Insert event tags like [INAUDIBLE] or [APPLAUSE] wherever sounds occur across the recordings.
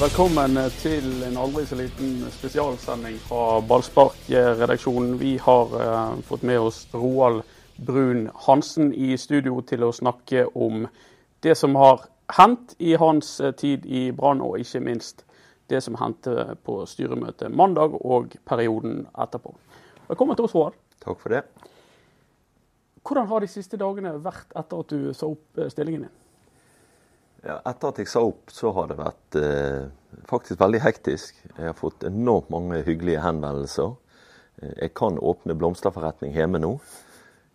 Velkommen til en aldri så liten spesialsending fra Ballspark-redaksjonen. Vi har uh, fått med oss Roald Brun Hansen i studio til å snakke om det som har hendt i hans eh, tid i Brann, og ikke minst det som hendte på styremøtet mandag og perioden etterpå. Velkommen til oss, Roald. Takk for det. Hvordan har de siste dagene vært etter at du sa opp eh, stillingen din? Ja, etter at jeg sa opp, så har det vært eh, faktisk veldig hektisk. Jeg har fått enormt mange hyggelige henvendelser. Eh, jeg kan åpne blomsterforretning hjemme nå.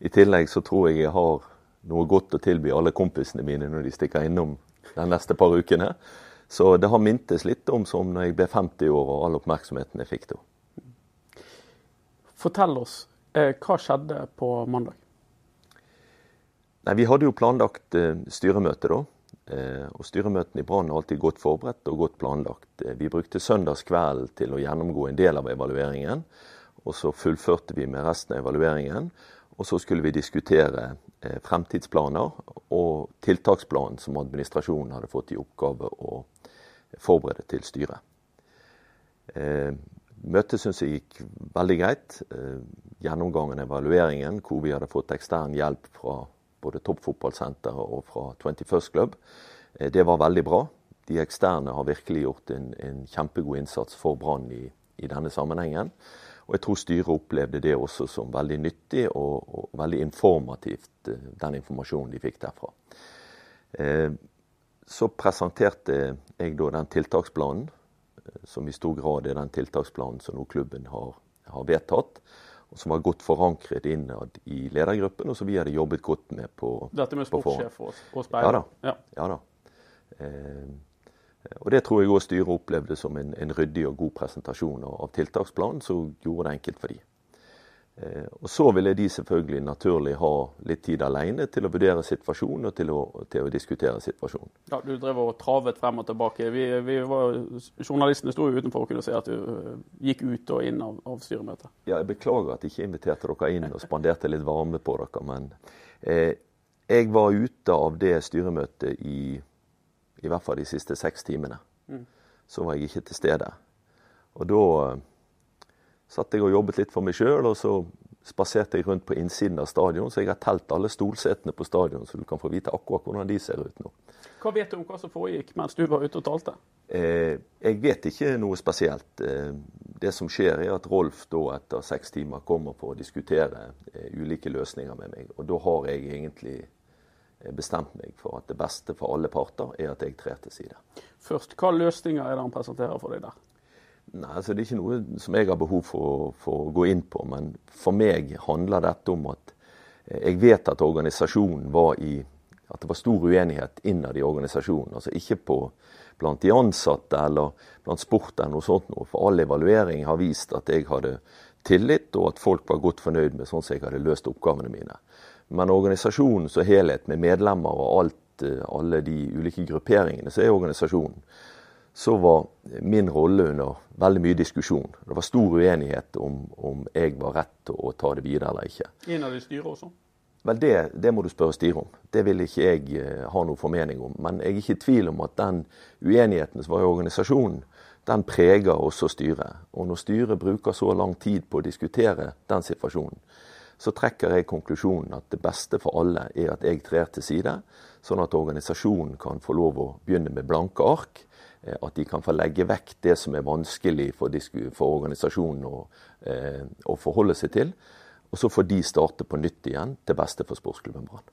I tillegg så tror jeg jeg har noe godt å tilby alle kompisene mine når de stikker innom de neste par ukene. Så det har mintes litt om som når jeg ble 50 år og all oppmerksomheten jeg fikk da. Fortell oss, eh, hva skjedde på mandag? Nei, Vi hadde jo planlagt eh, styremøte da. Eh, og Styremøtene i Brann er alltid godt forberedt og godt planlagt. Eh, vi brukte søndagskvelden til å gjennomgå en del av evalueringen. Og så fullførte vi med resten av evalueringen. Og så skulle vi diskutere eh, fremtidsplaner og tiltaksplanen som administrasjonen hadde fått i oppgave å forberede til styret. Møtet syns jeg gikk veldig greit. Gjennomgangen av evalueringen, hvor vi hadde fått ekstern hjelp fra både toppfotballsenteret og fra 21st Club. Eh, det var veldig bra. De eksterne har virkelig gjort en, en kjempegod innsats for Brann i, i, denne sammenhengen. Og jeg tror styret opplevde det også som veldig nyttig og, og veldig informativt, eh, den informasjonen de fikk derfra. Eh, så presenterte jeg da den tiltaksplanen, som i stor grad er den tiltaksplanen som nå klubben har, har vedtatt og som var godt forankret innad i ledergruppen, og som vi hadde jobbet godt med på Dette med sportssjef og, og speiler? Ja da. Ja. ja da. Eh, og Det tror jeg òg styret opplevde som en, en, ryddig og god presentasjon av tiltaksplanen, som gjorde det enkelt for dem. Eh, og Så ville de selvfølgelig naturlig ha litt tid alene til å vurdere situasjonen og til å, til å diskutere situasjonen. Ja, Du drev og travet frem og tilbake. Vi, vi var, journalistene sto utenfor og kunne se at du eh, gikk ut og inn av, av styremøtet. Ja, Jeg beklager at jeg ikke inviterte dere inn og spanderte litt varme på dere. Men eh, jeg var ute av det styremøtet i i hvert fall de siste seks timene. Mm. Så var jeg ikke til stede. Og da satt jeg og jobbet litt for meg sjøl, og så spaserte jeg rundt på innsiden av stadion. Så jeg har telt alle stolsetene på stadion, så du kan få vite akkurat hvordan de ser ut nå. Hva vet du om hva som foregikk mens du var ute og talte? Eh, jeg vet ikke noe spesielt. Eh, det som skjer, er at Rolf da etter seks timer kommer for å diskutere eh, ulike løsninger med meg. Og da har jeg egentlig eh, bestemt meg for at det beste for alle parter er at jeg trer til side. Først, Hva løsninger er det han presenterer for deg der? Nei, altså Det er ikke noe som jeg har behov for, for, å gå inn på. Men for meg handler dette om at eh, jeg vet at organisasjonen var i At det var stor uenighet innad i organisasjonen. Altså ikke på, blant de ansatte eller blant sport eller noe sånt. Noe. For all evaluering har vist at jeg hadde tillit, og at folk var godt fornøyd med sånn som jeg hadde løst oppgavene mine. Men organisasjonen som helhet, med medlemmer og alt, eh, alle de ulike grupperingene, så er organisasjonen så var min rolle under veldig mye diskusjon. Det var stor uenighet om, om jeg var rett til å ta det videre eller ikke. Innad i styret også? Vel, det, det, må du spørre styret om. Det vil ikke jeg uh, ha noe formening om. Men jeg er ikke i tvil om at den uenigheten som var i organisasjonen, den preger også styret. Og når styret bruker så lang tid på å diskutere den situasjonen, så trekker jeg konklusjonen at det beste for alle er at jeg trer til side, sånn at organisasjonen kan få lov å begynne med blanke ark Eh, at de kan få legge vekk det som er vanskelig for, for organisasjonen å, eh, å, forholde seg til. Og så får de starte på nytt igjen, til beste for sportsklubben Brann.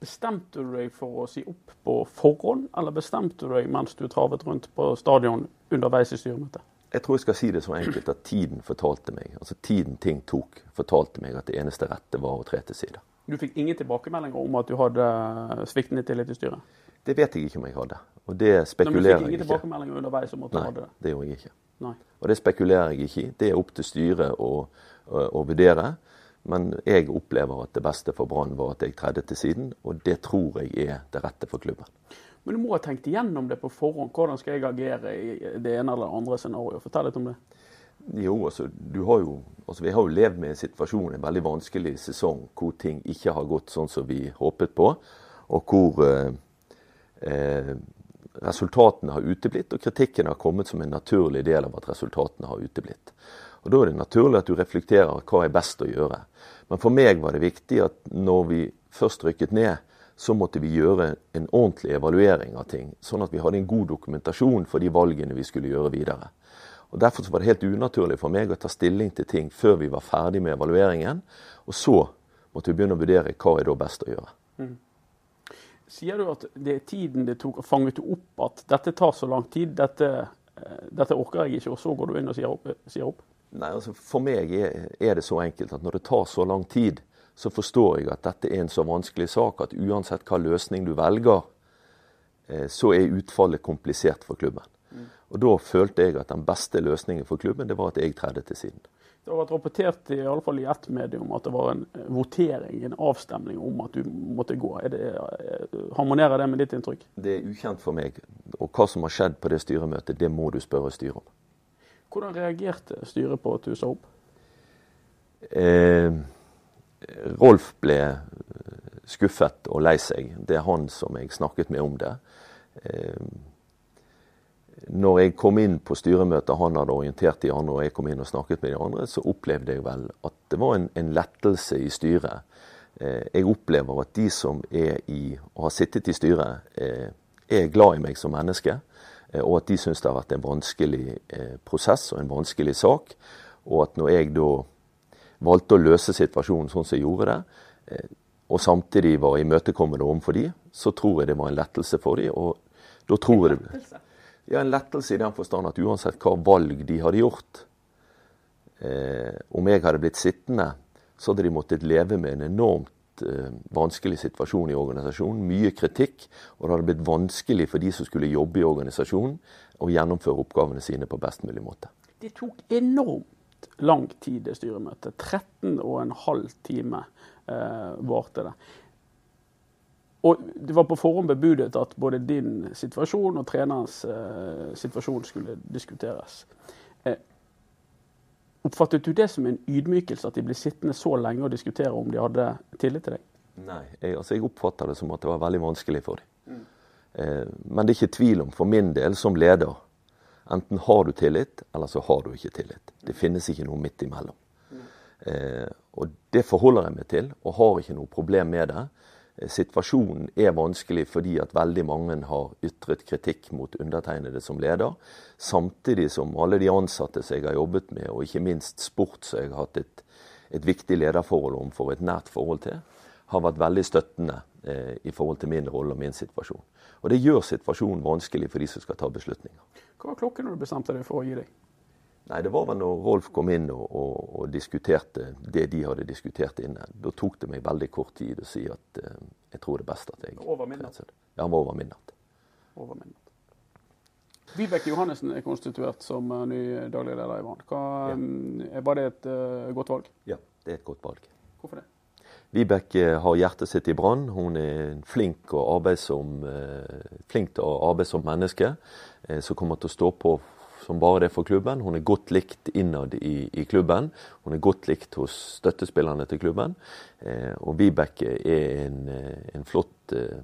Bestemte du deg for å si opp på forhånd, eller bestemte du deg mens du travet rundt på stadion underveis i styremøtet? Jeg tror jeg skal si det så enkelt at tiden fortalte meg, altså tiden ting tok, fortalte meg at det eneste rette var å tre til side. Du fikk ingen tilbakemeldinger om at du hadde sviktende tillit i styret? Det vet jeg ikke om jeg hadde. Og det spekulerer jeg ikke. Men du fikk ingen tilbakemeldinger underveis om at du Nei, hadde det? Nei, det gjorde jeg ikke. Nei. Og det spekulerer jeg ikke i. Det er opp til styret å, å, å vurdere. Men jeg opplever at det beste for Brann var at jeg tredde til siden, og det tror jeg er det rette for klubben. Men du må ha tenkt igjennom det på forhånd. Hvordan skal jeg agere i det ene eller andre scenarioet? Fortell litt om det. Jo, altså, har jo, altså, Vi har jo levd med en situasjon, en veldig vanskelig sesong, hvor ting ikke har gått sånn som vi håpet på. Og hvor eh, eh, resultatene har uteblitt, og kritikken har kommet som en naturlig del av at resultatene har uteblitt. Og Da er det naturlig at du reflekterer hva er best å gjøre. Men for meg var det viktig at når vi først rykket ned, så måtte vi gjøre en ordentlig evaluering av ting. Sånn at vi hadde en god dokumentasjon for de valgene vi skulle gjøre videre. Og Derfor var det helt unaturlig for meg å ta stilling til ting før vi var ferdig med evalueringen. Og så måtte vi begynne å vurdere hva er da best å gjøre. Mm. Sier du at det er tiden det tok å fange opp at dette tar så lang tid, dette, eh, dette orker jeg ikke, og så går du inn og sier opp? Sier opp? Nei, altså For meg er, er, det så enkelt at når det tar så lang tid, så forstår jeg at dette er en så vanskelig sak at uansett hva løsning du velger, eh, så er utfallet komplisert for klubben. Mm. Og Da følte jeg at den beste løsningen for klubben det var at jeg tredde til siden. Det har vært rapportert i, alle fall i ett medium at det var en votering, en avstemning om at du måtte gå. Det, eh, harmonerer det med ditt inntrykk? Det er ukjent for meg. Og hva som har skjedd på det styremøtet, det må du spørre styret om. Hvordan reagerte styret på at du sa opp? Eh, Rolf ble skuffet og lei seg. Det er han som jeg snakket med om det. Eh, når jeg kom inn på styremøtet, han hadde orientert de andre, og jeg kom inn og snakket med de andre, så opplevde jeg vel at det var en, en lettelse i styret. Eh, jeg opplever at de som er i, og har sittet i styret, eh, er glad i meg som menneske. Eh, og at de syns det har vært en vanskelig eh, prosess og en vanskelig sak. Og at når jeg da valgte å løse situasjonen sånn som jeg gjorde det, eh, og samtidig var imøtekommende overfor de, så tror jeg det var en lettelse for de, og da tror jeg ja, en lettelse i den forstand at uansett hva valg de hadde gjort, eh, om jeg hadde blitt sittende, så hadde de måttet leve med en enormt eh, vanskelig situasjon i organisasjonen. Mye kritikk, og det hadde blitt vanskelig for de som skulle jobbe i organisasjonen, å gjennomføre oppgavene sine på best mulig måte. Det tok enormt lang tid, det styremøtet. 13 og en halv time eh, varte det. Og det var på forhånd bebudet at både din situasjon og trenerens eh, situasjon skulle diskuteres. Eh, oppfattet du det som en ydmykelse at de ble sittende så lenge og diskutere om de hadde tillit til deg? Nei, jeg, altså jeg oppfatta det som at det var veldig vanskelig for dem. Mm. Eh, men det er ikke tvil om, for min del som leder, enten har du tillit, eller så har du ikke tillit. Det finnes ikke noe midt imellom. Mm. Eh, og det forholder jeg meg til, og har ikke noe problem med det. Situasjonen er vanskelig fordi at veldig mange har ytret kritikk mot undertegnede som leder. Samtidig som alle de ansatte som jeg har jobbet med, og ikke minst sport som jeg har hatt et, et viktig lederforhold om for et nært forhold til, har vært veldig støttende eh, i forhold til min rolle og min situasjon. Og Det gjør situasjonen vanskelig for de som skal ta beslutninger. Hva var klokken når du bestemte deg for å gi deg? Nei, Det var vel når Rolf kom inn og, og, og, diskuterte det de hadde diskutert inne. Da tok det meg veldig kort tid å si at uh, jeg tror det er best at jeg Over midnatt? Ja, han var over midnatt. Over midnatt. Vibeke Johannessen er konstituert som uh, ny daglig leder i Brann. Ja. Um, var det et uh, godt valg? Ja, det er et godt valg. Hvorfor det? Vibeke har hjertet sitt i Brann. Hun er flink, og arbeidsom, flink til å arbeide som menneske, som kommer til å stå på som bare det for klubben. Hun er godt likt innad i, i klubben. Hun er godt likt hos støttespillerne til klubben. Eh, og Vibeke er en, eh, en flott, eh,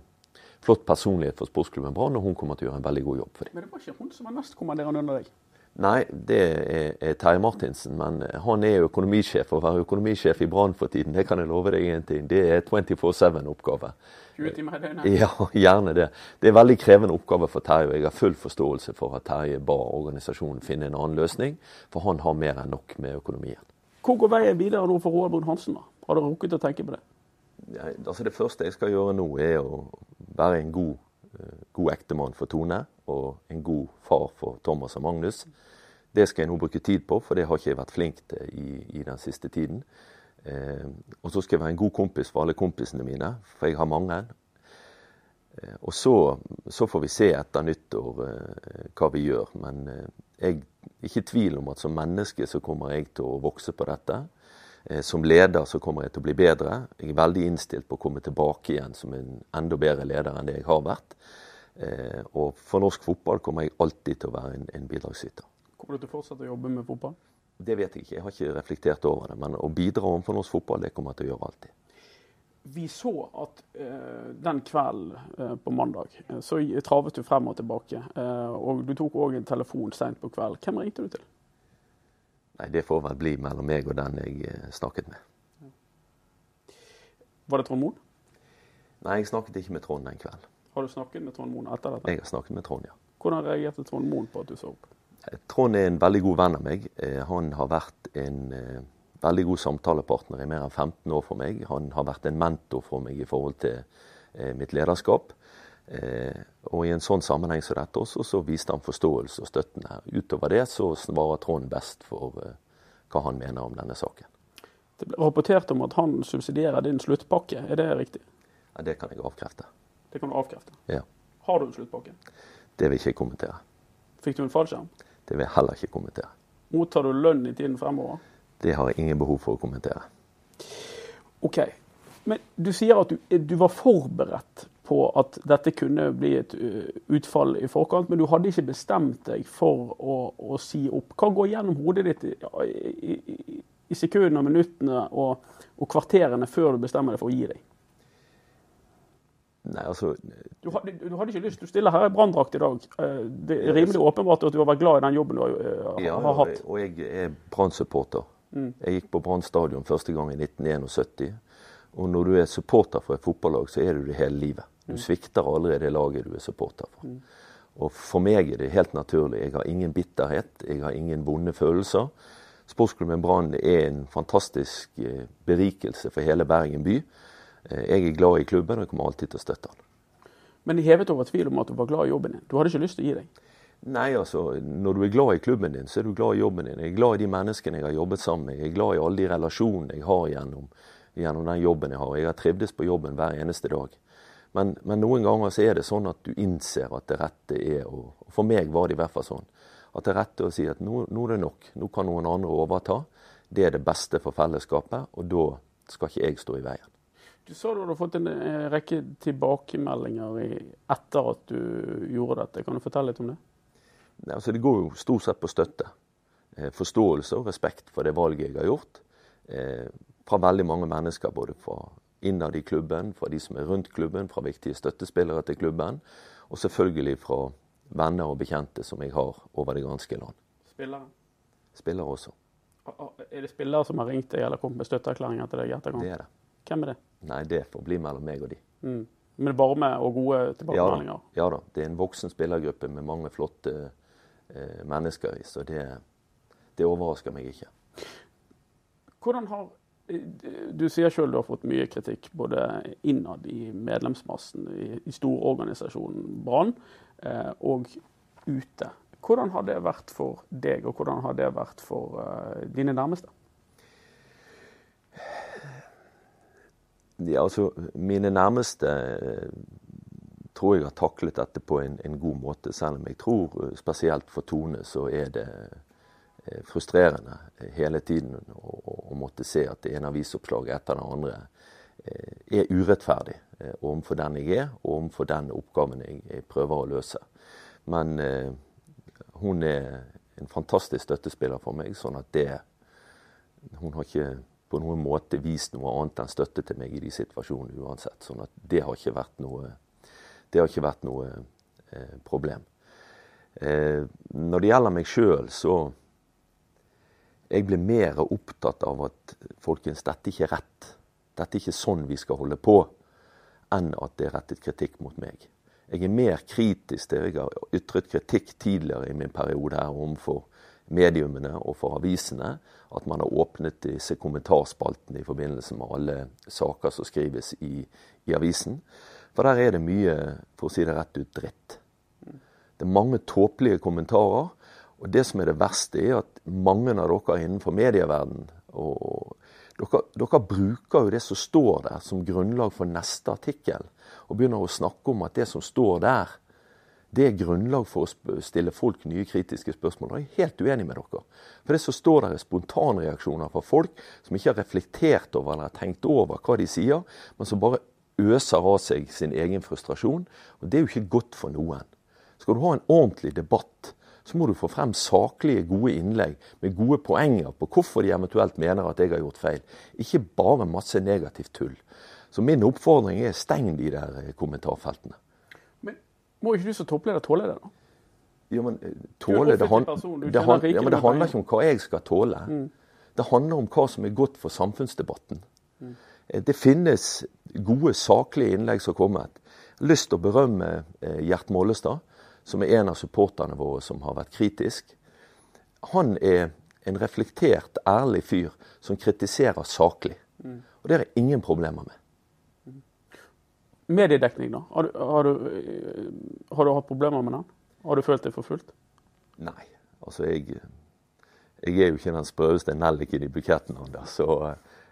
flott, personlighet for sportsklubben Brann, og hun kommer til å gjøre en veldig god jobb for dem. Men det var ikke hun som var nestkommanderende under deg? Nei, det er, er Terje Martinsen. Men han er økonomisjef. Å være økonomisjef i Brann for tiden, det kan jeg love deg en ting. Det er 24-7-oppgave. 20 timer i døgnet? Ja, gjerne det. Det er en veldig krevende oppgave for Terje, og jeg har full forståelse for at Terje ba organisasjonen finne en annen løsning, for han har mer enn nok med økonomien. Hvor går veien videre nå for Roald Brun Hansen? da? Har du rukket å tenke på det? Ja, altså Det første jeg skal gjøre nå, er å være en god, eh, god ektemann for Tone og en god far for Thomas og Magnus. Det skal jeg nå bruke tid på, for det har ikke jeg vært flink til i, i den siste tiden. Eh, og så skal jeg være en god kompis for alle kompisene mine, for jeg har mange. Eh, og så, så, får vi se etter nyttår eh, hva vi gjør. Men jeg er ikke i tvil om at som menneske så kommer jeg til å vokse på dette. Som leder så kommer jeg til å bli bedre. Jeg er veldig innstilt på å komme tilbake igjen som en enda bedre leder enn det jeg har vært. Og for norsk fotball kommer jeg alltid til å være en, en bidragsyter. Kommer du til å fortsette å jobbe med fotball? Det vet jeg ikke, jeg har ikke reflektert over det. Men å bidra overfor norsk fotball, det kommer jeg til å gjøre alltid. vi så at uh, den kvelden uh, på mandag uh, så travet du frem og tilbake. og du tok òg en telefon seint på kvelden. Hvem ringte du til? Nei, Det får vel bli mellom meg og den jeg snakket med. Var det Trond Moen? Nei, jeg snakket ikke med Trond den kvelden. Har du snakket med Trond Moen etter dette? Jeg har snakket med Trond, ja. Hvordan reagerte Trond Moen på at du så opp? Trond er en veldig god venn av meg. Han har vært en veldig god samtalepartner i mer enn 15 år for meg. Han har vært en mentor for meg i forhold til eh, mitt lederskap. Eh, og i en sånn sammenheng som dette også, så viste han forståelse og støtten her. Utover det så svarer Trond best for eh, hva han mener om denne saken. Det ble rapportert om at han subsidierer din sluttpakke, er det riktig? Ja, Det kan jeg avkrefte. Det kan du avkrefte? Ja. Har du en sluttpakke? Det vil jeg ikke kommentere. Fikk du en fallskjerm? Det vil jeg heller ikke kommentere. Mottar du lønn i tiden fremover? Det har jeg ingen behov for å kommentere. OK. Men du sier at du, du, var forberedt på at dette kunne bli et utfall i forkant, men du hadde ikke bestemt deg for å, å si opp. Hva går gjennom hodet ditt i, i, i sekundene, minuttene og, og, kvarterene før du bestemmer deg for å gi deg? Nei, altså... Du hadde, du hadde, ikke lyst Du stiller her i branndrakt i dag. Eh, det er rimelig åpenbart at du har vært glad i den jobben du har, har ja, hatt. Ja, og jeg er Brann-supporter. Mm. Jeg gikk på Brann stadion første gang i 1971. Og når du er supporter for et fotballag, så er du det hele livet. Du mm. svikter allerede det laget du er supporter for. Mm. Og for meg er det helt naturlig. Jeg har ingen bitterhet, jeg har ingen vonde følelser. Sportsklubben Brann er en fantastisk eh, berikelse for hele Bergen by. Eh, jeg er glad i klubben og jeg kommer alltid til å støtte han. Men de hevet over tvil om at du var glad i jobben din. Du hadde ikke lyst til å gi deg? Nei, altså, Når du er glad i klubben din, så er du glad i jobben din. Jeg er glad i de menneskene jeg har jobbet sammen med. Jeg er glad i alle de relasjonene jeg har gjennom, gjennom den jobben jeg har. Jeg har trivdes på jobben hver eneste dag. Men, men, noen ganger så er det sånn at du innser at det rette er å For meg var det i hvert fall sånn. At det rette er å si at nå, nå er det nok. Nå kan noen andre overta. Det er det beste for fellesskapet, og da skal ikke jeg stå i veien. Du sa du hadde fått en eh, rekke tilbakemeldinger etter at du gjorde dette. Kan du fortelle litt om det? Altså, det går jo stort sett på støtte. Eh, forståelse og respekt for det valget jeg har gjort. Eh, fra veldig mange mennesker, både fra innad i klubben, fra de som er rundt klubben, fra viktige støttespillere til klubben, og selvfølgelig fra venner og bekjente som jeg har over det ganske land. Spillere? Spillere også. Er det spillere som har ringt deg eller kommet med støtteerklæringer til deg etterkant? Det er det. Hvem er det? Nei, det får bli mellom meg og de. Mm. Men varme og gode tilbakemeldinger? Ja, ja da. Det er en voksen spillergruppe med mange flotte Eh, mennesker i. Så det, det overrasker meg ikke. Hvordan har du sier selv du har fått mye kritikk både innad i medlemsmassen i, i stororganisasjonen Brann eh, og ute. Hvordan har det vært for deg, og hvordan har det vært for eh, dine nærmeste? Ja, altså, mine nærmeste tror jeg har taklet dette på en, en, god måte. Selv om jeg tror eh, spesielt for Tone så er det eh, frustrerende hele tiden å, å måtte se at det ene avisoppslaget etter det andre eh, er urettferdig overfor den jeg er, og overfor den oppgaven jeg, prøver å løse. Men eh, hun er en fantastisk støttespiller for meg, sånn at det Hun har ikke på noen måte vist noe annet enn støtte til meg i de situasjonene uansett. Sånn at det har ikke vært noe ikke vært noe eh, problem. Eh, når det gjelder meg sjøl, så jeg blir mer opptatt av at folkens, dette er rett. Dette er ikke sånn vi skal holde på, enn at det er rettet kritikk mot meg. Jeg er mer kritisk til Jeg har ytret kritikk tidligere i min periode her overfor mediumene og for avisene. At man har åpnet disse kommentarspaltene i forbindelse med alle saker som skrives i, i avisen. For der er det mye, for å si det rett ut, dritt. Det er mange tåpelige kommentarer. Og det som er det verste, er at mange av dere innenfor medieverdenen dere, dere, bruker jo det som står der som grunnlag for neste artikkel, og begynner å snakke om at det som står der, det er grunnlag for å stille folk nye kritiske spørsmål. Og jeg er helt uenig med dere. For det som står der er spontanreaksjoner fra folk som ikke har reflektert over eller tenkt over hva de sier, men som bare øser av seg sin egen frustrasjon. Og det er jo ikke godt for noen. Skal du ha en ordentlig debatt, så må du få frem saklige, gode innlegg med gode poenger på hvorfor de eventuelt mener at jeg har gjort feil. Ikke bare masse negativt tull. Så min oppfordring er steng de der kommentarfeltene. Må ikke du som toppleder tåle det, da? Jo, men eh, tåle, det, han, det, han, ja, men det handler ikke om hva jeg skal tåle. Mm. Det handler om hva som er godt for samfunnsdebatten. Mm. Det finnes gode, saklige innlegg som har kommet. Jeg har lyst til å berømme Gjert Mollestad, som er en av supporterne våre som har vært kritisk. Han er en reflektert, ærlig fyr som kritiserer saklig. Mm. Og det har jeg ingen problemer med. Mediedekning, da? Har har, du, eh, har du, hatt problemer med den? Har du følt deg forfulgt? Nei. Altså, jeg, jeg er jo ikke den sprøeste nelliken i buketten, Anders. Så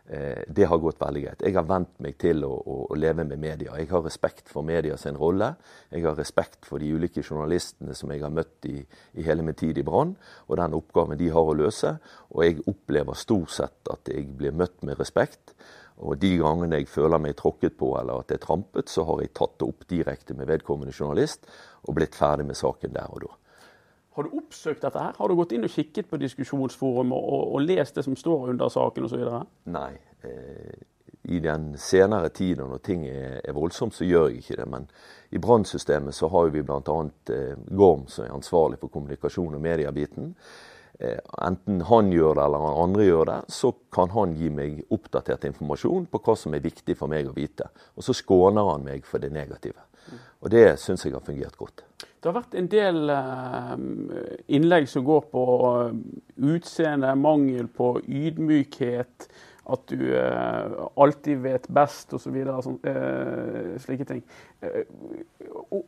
eh, det har gått veldig greit. Jeg har vent meg til å, å, å, leve med media. Jeg har respekt for media sin rolle. Jeg har respekt for de ulike journalistene som jeg har møtt i, i hele min tid i Brann, og den oppgaven de har å løse. Og jeg opplever stort sett at jeg blir møtt med respekt. Og de gangene jeg føler meg tråkket på eller at det er trampet, så har jeg tatt det opp direkte med vedkommende journalist og blitt ferdig med saken der og da. Har du oppsøkt dette her? Har du gått inn og kikket på diskusjonsforum og, og, og lest det som står under saken osv.? Nei. Eh, I den senere tid når ting er, er, voldsomt, så gjør jeg ikke det. Men i brannsystemet så har vi bl.a. Eh, Gorm som er ansvarlig for kommunikasjon og mediebiten. Eh, enten han gjør det eller andre gjør det, så kan han gi meg oppdatert informasjon på hva som er viktig for meg å vite. Og så skåner han meg for det negative. Og det syns jeg har fungert godt. Det har vært en del eh, innlegg som går på eh, utseende, mangel på ydmykhet, at du alltid vet best osv. Så videre, slike ting.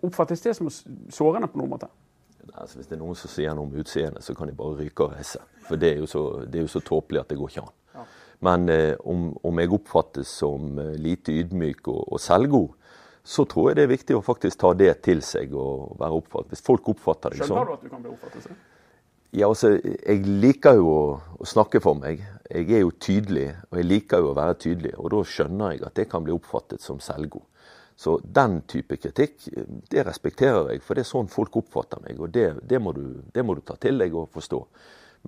Oppfattes det som sårende på noen måte? Altså, hvis det er noen som sier noe om utseendet, så kan de bare ryke og reise. For det er jo så, det er jo så tåpelig at det går ikke an. Ja. Men eh, om, om, jeg oppfattes som eh, lite ydmyk og, og, selvgod, så tror jeg det er viktig å faktisk ta det til seg og være oppfattet. Hvis folk oppfatter deg sånn Skjønner du at du kan bli oppfattet sånn? Ja, altså, Jeg liker jo å, å, snakke for meg. Jeg er jo tydelig, og jeg liker jo å være tydelig. Og da skjønner jeg at det kan bli oppfattet som selvgod. Så den type kritikk, det respekterer jeg, for det er sånn folk oppfatter meg. Og det, det, må, du, det må, du, ta til deg og forstå.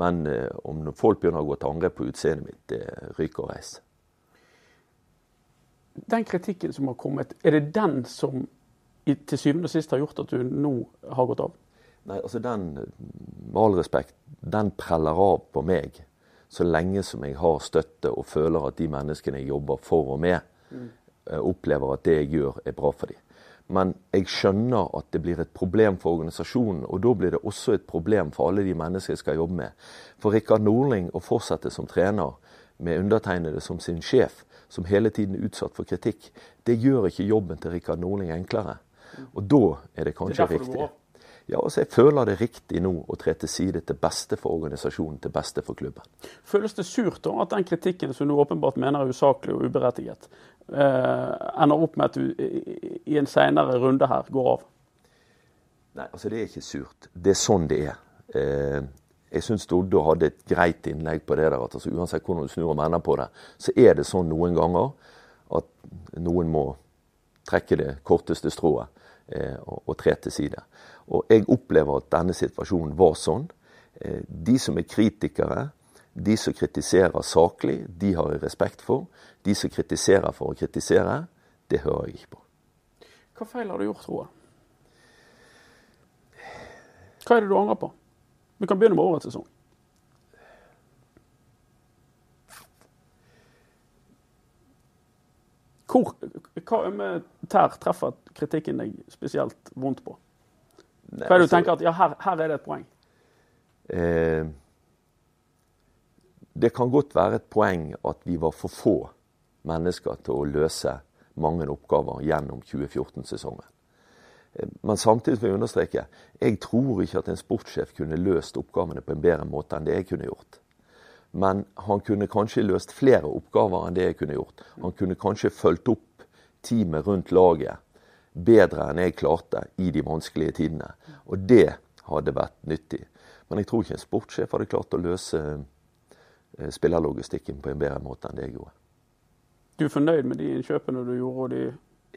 Men eh, om folk begynner å gå til angrep på utseendet mitt, det ryker og reiser. Den kritikken som har kommet, er det den som til syvende og sist har gjort at du nå har gått av? Nei, altså den, med all respekt, den preller av på meg så lenge som jeg har støtte og føler at de menneskene jeg jobber for og med, mm. Eh, opplever at det jeg gjør, er bra for dem. Men jeg skjønner at det blir et problem for organisasjonen, og da blir det også et problem for alle de menneskene jeg skal jobbe med. For Rikard Nordling å fortsette som trener med undertegnede som sin sjef, som hele tiden er utsatt for kritikk, det gjør ikke jobben til Rikard Nordling enklere. Og da er det kanskje det riktig. Ja, altså Jeg føler det riktig nå å tre til side til beste for organisasjonen, til beste for klubben. Føles det surt da at den kritikken som du åpenbart mener er usaklig og uberettiget, ender opp med at du i en senere runde her går av? Nei, altså det er ikke surt. Det er sånn det er. Eh, jeg syns Doddo hadde et greit innlegg på det der. at altså, Uansett hvordan du snur og vender på det, så er det sånn noen ganger at noen må trekke det korteste strået eh, og tre til side. Og jeg opplever at denne situasjonen var sånn. Eh, de som er kritikere, de som kritiserer saklig, de har jeg respekt for. De som kritiserer for å kritisere, det hører jeg ikke på. Hva feil har du gjort, Roar? Hva er det du angrer på? Vi kan begynne med årets sesong. Hvor, hva ømme tær treffer kritikken deg spesielt vondt på? Hva er det du altså- tenker at ja, her, her er det et poeng? Eh, det kan godt være et poeng at vi var for få mennesker til å løse mange oppgaver gjennom 2014-sesongen. Eh, men samtidig vil jeg understreke jeg tror ikke at en sportssjef kunne løst oppgavene på en bedre måte enn det jeg kunne gjort. Men han kunne kanskje løst flere oppgaver enn det jeg kunne gjort. Han kunne kanskje fulgt opp teamet rundt laget bedre enn jeg klarte i de vanskelige tidene. Og det hadde vært nyttig. Men jeg tror ikke en sportssjef hadde klart å løse eh, spillerlogistikken på en bedre måte enn det jeg gjorde. Du er fornøyd med de innkjøpene du gjorde, og de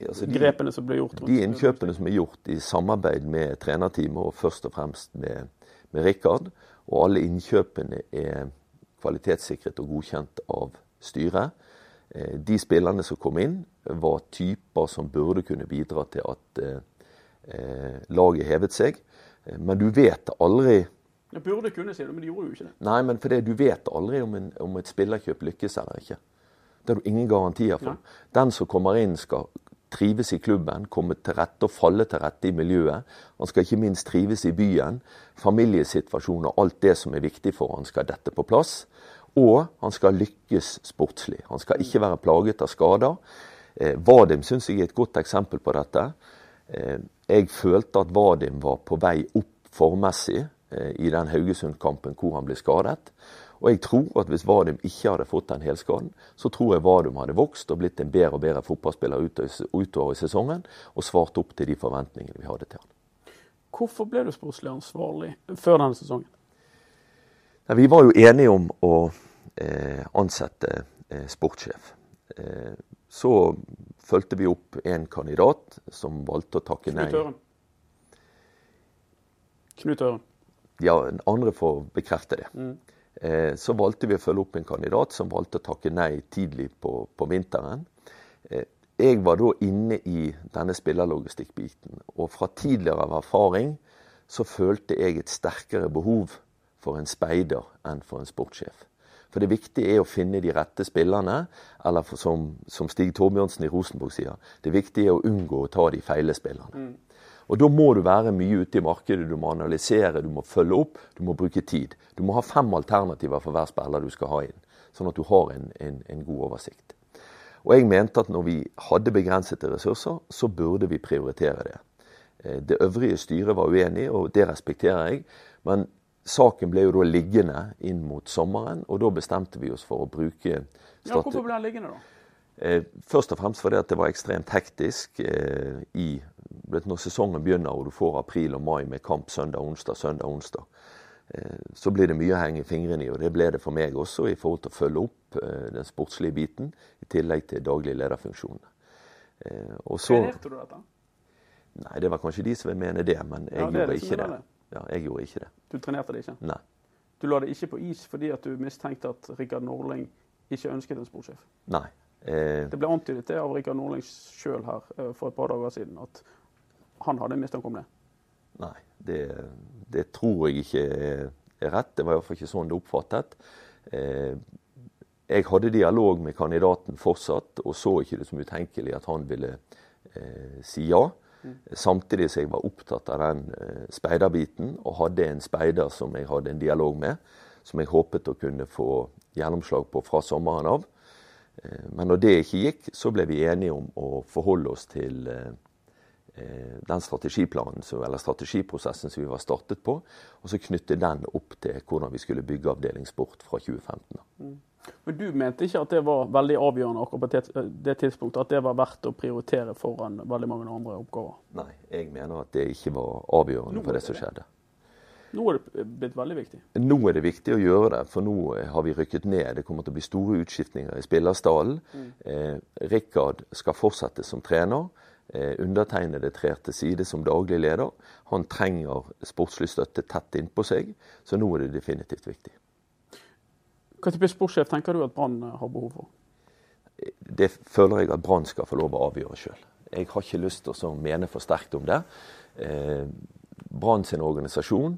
altså grepene som ble gjort? De innkjøpene som er gjort i samarbeid med trenerteamet, og først og fremst med, med Rikard. Og alle innkjøpene er kvalitetssikret og godkjent av styret. Eh, de spillerne som kom inn, var typer som burde kunne bidra til at eh, laget hevet seg. Men du vet aldri Det burde kunne, si det, men de gjorde jo ikke det. Nei, men for det, du vet aldri om, en, om et spillerkjøp lykkes eller ikke. Det har du ingen garantier for. Ja. Den som kommer inn, skal trives i klubben, komme til rette og falle til rette i miljøet. Han skal ikke minst trives i byen. Familiesituasjonen og alt det som er viktig for han skal dette på plass. Og han skal lykkes sportslig. Han skal ikke være plaget av skader. Eh, Vadim syns jeg er et godt eksempel på dette. Eh, jeg følte at Vadim var på vei opp formmessig eh, i den Haugesund-kampen hvor han ble skadet. Og jeg tror at hvis Vadum ikke hadde fått den helskaden, så tror jeg Vadum hadde vokst og blitt en bedre og bedre fotballspiller utover i sesongen, og svart opp til de forventningene vi hadde til han. Hvorfor ble du sportslig ansvarlig før denne sesongen? Ja, vi var jo enige om å eh, ansette eh, sportssjef. Eh, så fulgte vi opp en kandidat som valgte å takke nei. Knut Øren. Knut Øren. Ja, andre får bekrefte det. Mm. Eh, så valgte vi å følge opp en kandidat som valgte å takke nei tidlig på, på vinteren. Eh, jeg var da inne i denne spillerlogistikkbiten, og fra tidligere erfaring så følte jeg et sterkere behov for en speider enn for en sportssjef. For det viktige er å finne de rette spillerne, eller som, som Stig Torbjørnsen i Rosenborg sier, det viktige er å unngå å ta de feile spillerne. Mm. Og Da må du være mye ute i markedet, du må analysere, du må følge opp, du må bruke tid. Du må ha fem alternativer for hver spiller du skal ha inn, sånn at du har en, en, en god oversikt. Og Jeg mente at når vi hadde begrensede ressurser, så burde vi prioritere det. Eh, det øvrige styret var uenig, og det respekterer jeg. Men saken ble jo da liggende inn mot sommeren, og da bestemte vi oss for å bruke ja, Hvorfor ble den liggende, da? Eh, først og fremst fordi det var ekstremt hektisk eh, i når sesongen begynner og du får april og mai med kamp søndag, onsdag, søndag, onsdag, eh, så blir det mye å henge fingrene i. Og det ble det for meg også, i forhold til å følge opp eh, den sportslige biten, i tillegg til daglig lederfunksjonene. Eh, og så Trenerte du dette? Nei, det var kanskje de som vil mene det, men jeg ja, det gjorde ikke det. det. Ja, jeg gjorde ikke det. Du trenerte det ikke? Nei. Du la det ikke på is fordi at du mistenkte at Rikard Norling ikke ønsket en sportssjef? Nei. Eh, det ble antydet det av Rikard Norling sjøl her for et par dager siden, at han hadde mistanke om det? Nei, det, det, tror jeg ikke er rett. Det var iallfall ikke sånn det oppfattet. Eh, jeg hadde dialog med kandidaten fortsatt, og så ikke det som utenkelig at han ville eh, si ja. Mm. Samtidig som jeg var opptatt av den eh, speiderbiten, og hadde en speider som jeg hadde en dialog med, som jeg håpet å kunne få gjennomslag på fra sommeren av. Men når det ikke gikk, så ble vi enige om å forholde oss til den strategiplanen eller strategiprosessen som vi var startet på, og så knytte den opp til hvordan vi skulle bygge avdeling sport fra 2015. Mm. Men du mente ikke at det var veldig avgjørende akkurat på det tidspunktet, at det var verdt å prioritere foran veldig mange andre oppgaver? Nei, jeg mener at det ikke var avgjørende for det som skjedde. Nå er det blitt veldig viktig? Nå er det viktig å gjøre det, for nå har vi rykket ned. Det kommer til å bli store utskiftninger i spillerstallen. Mm. Eh, Rikard skal fortsette som trener. Eh, undertegnede trer til side som daglig leder. Han trenger sportslig støtte tett innpå seg, så nå er det definitivt viktig. Hva type sportssjef tenker du at Brann eh, har behov for? Det føler jeg at Brann skal få lov å avgjøre sjøl. Jeg har ikke lyst til å mene for sterkt om det. Eh, Brann sin organisasjon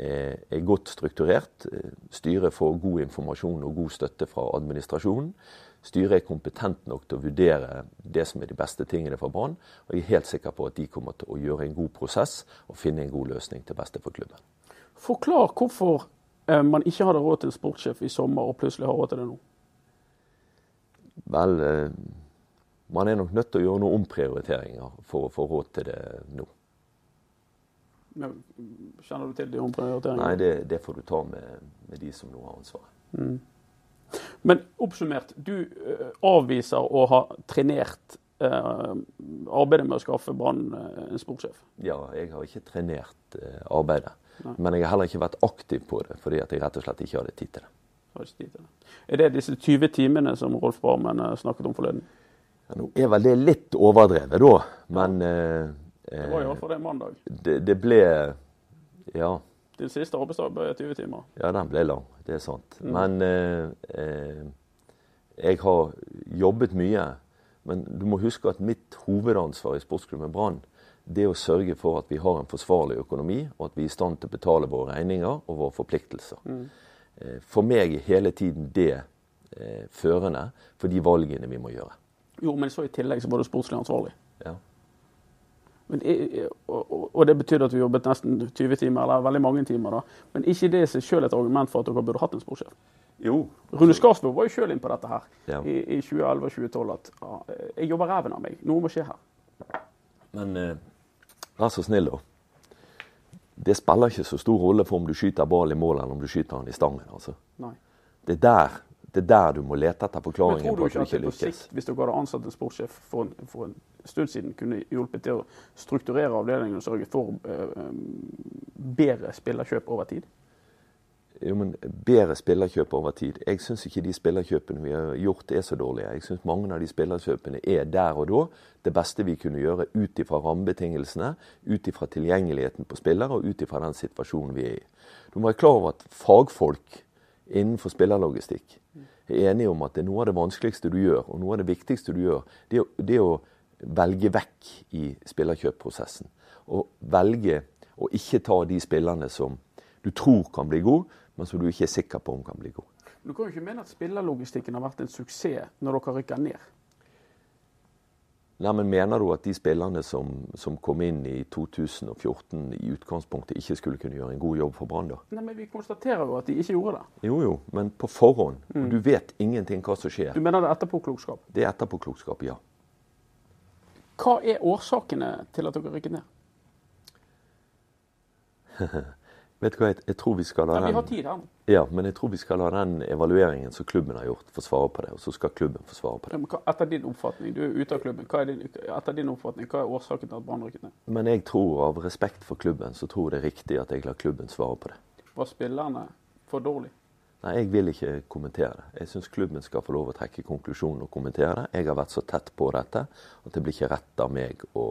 er godt strukturert. Styret får god informasjon og god støtte fra administrasjonen. Styret er kompetent nok til å vurdere det som er de beste tingene for Brann. Og jeg er helt sikker på at de kommer til å gjøre en god prosess og finne en god løsning til beste for klubben. Forklar hvorfor eh, man ikke hadde råd til en sportssjef i sommer, og plutselig har råd til det nå. Vel, eh, man er nok nødt til å gjøre noen omprioriteringer for å få råd til det nå. Kjenner du til de omprioriteringene? Nei, det, det får du ta med, med de som nå har ansvaret. Mm. Men oppsummert, du uh, avviser å ha trenert eh, arbeidet med å skaffe Brann uh, en sportssjef? Ja, jeg har ikke trenert arbeidet. Nei. Men jeg har heller ikke vært aktiv på det, fordi jeg rett og slett ikke hadde tid til det. Er det disse 20 timene som Rolf Barmen snakket om forleden? Ja, nå er vel det litt overdrevet, da. Men Det var iallfall det mandag. Det, det ble Ja. Din siste arbeidsdag ble 20 timer. Ja, den ble lang. Det er sant. Mm. Men eh, eh, jeg har jobbet mye Men du må huske at mitt hovedansvar i sportsklubben Brann det er å sørge for at vi har en forsvarlig økonomi, og at vi er i stand til å betale våre regninger og våre forpliktelser. Mm. For meg er hele tiden det eh, førende for de valgene vi må gjøre. Jo, men så i tillegg så var du sportslig ansvarlig. Ja. Men, og, og, det betydde at du jobbet nesten 20 timer, eller veldig mange timer. da. Men ikke det i seg selv et argument for at dere burde hatt en sportssjef? Jo. Rune Skarsvåg var jo sjøl inne på dette her ja. i, i 2011 og 2012 at ja, jeg jobber ræven av meg, noe må skje her. Men eh, vær så snill, da. Det spiller ikke så stor rolle for om du skyter ball i mål eller om du skyter den i stangen. altså. Nei. Det er der det er der du må lete etter forklaringen på at du ikke lykkes. Sikt, hvis dere hadde ansatt en sportssjef for en, for en, stund siden, kunne hjulpet til å strukturere avdelingen og sørge for uh, bedre spillerkjøp over tid? Jo, men Bedre spillerkjøp over tid. Jeg syns ikke de spillerkjøpene vi har gjort er så dårlige. Jeg syns mange av de spillerkjøpene er der og da det beste vi kunne gjøre ut ifra rammebetingelsene, ut ifra tilgjengeligheten på spillere og ut ifra den situasjonen vi er i. Du må være klar over at fagfolk innenfor spillerlogistikk er enige om at det er noe av det vanskeligste du gjør, og noe av det viktigste du gjør, det er, det å velge vekk i spillerkjøpprosessen. Og velge å ikke ta de spillerne som du tror kan bli gode, men som du ikke er sikker på om kan bli gode. Du kan jo ikke mene at spillerlogistikken har vært en suksess når dere rykker ned? Nei, men Mener du at de spillerne som, som, kom inn i 2014 i utgangspunktet ikke skulle kunne gjøre en god jobb for Brann? Nei, men Vi konstaterer jo at de ikke gjorde det. Jo, jo, men på forhånd. Mm. Du vet ingenting hva som skjer. Du mener det er etterpåklokskap? Det er etterpåklokskap, ja. Hva er årsakene til at dere rykker ned? [LAUGHS] Vet du hva, jeg, jeg tror vi skal la ja, Vi har tid her. Ja, men jeg tror vi skal la den evalueringen som klubben har gjort, få svare på det. Og så skal klubben få svare på det. Ja, etter din oppfatning, du er ute av klubben, hva er, din, etter din oppfatning, hva er årsaken til at Brann rykket ned? Men jeg tror, av respekt for klubben, så tror jeg det er riktig at jeg lar klubben svare på det. Var spillerne for dårlig? Nei, jeg vil ikke kommentere det. Jeg syns klubben skal få lov å trekke konklusjonen og kommentere det. Jeg har vært så tett på dette at det blir ikke rett av meg å,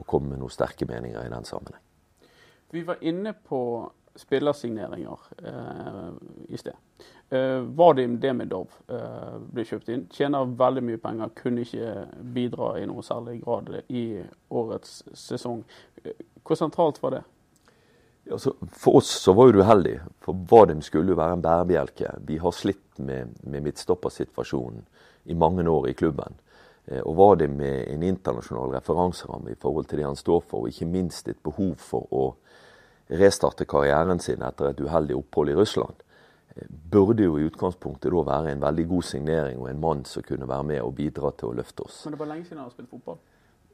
å komme med noen sterke meninger i den sammenheng. Vi var inne på spillersigneringer eh, i sted. Eh, Vadim Demidov eh, ble kjøpt inn. Tjener veldig mye penger, kunne ikke bidra i noe særlig grad i årets sesong. Eh, hvor sentralt var det? Ja, for oss så var du uheldig, for Vadim skulle jo være en bærebjelke. Vi har slitt med, med midtstoppersituasjonen i mange år i klubben. Eh, og Vadim med en internasjonal referanseramme i forhold til det han står for, og ikke minst et behov for å restarte karrieren sin etter et uheldig opphold i Russland, eh, burde jo i utgangspunktet da være en veldig god signering og en mann som kunne være med og bidra til å løfte oss. Men det var lenge siden han har spilt fotball?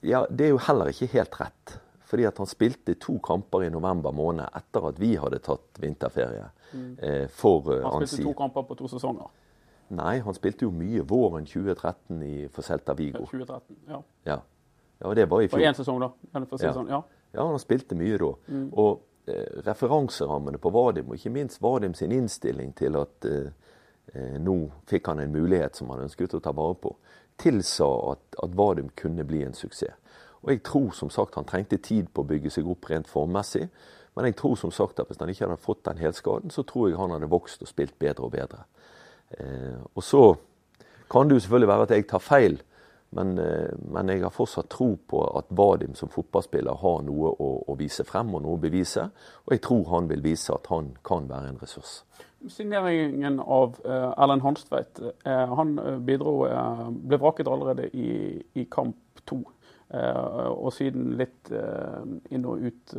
Ja, Det er jo heller ikke helt rett. Fordi at han spilte to kamper i november måned etter at vi hadde tatt vinterferie. Mm. Eh, for, uh, han spilte to kamper på to sesonger? Nei, han spilte jo mye våren 2013 i, for Celta Vigo. 2013, ja. ja. ja det var i fjor. For én sesong, da? Ja. Sånn, ja. ja, han spilte mye da. Mm. Og Eh, referanserammene på Vadim, og ikke minst Vadim sin innstilling til at eh, eh, nå fikk han en mulighet som han ønsket å ta vare på, tilsa at, at Vadim kunne bli en suksess. Og jeg tror som sagt han trengte tid på å bygge seg opp rent formmessig. Men jeg tror som sagt at hvis han ikke hadde fått den helskaden, så tror jeg han hadde vokst og spilt bedre og bedre. Eh, og så kan det jo selvfølgelig være at jeg tar feil, men, eh, men, jeg har fortsatt tro på at Vadim som fotballspiller har noe å, å, vise frem og noe å bevise. Og jeg tror han vil vise at han kan være en ressurs. Signeringen av uh, Erlend Hanstveit uh, han bidro, uh, ble vraket allerede i, i kamp to. og siden litt inn og ut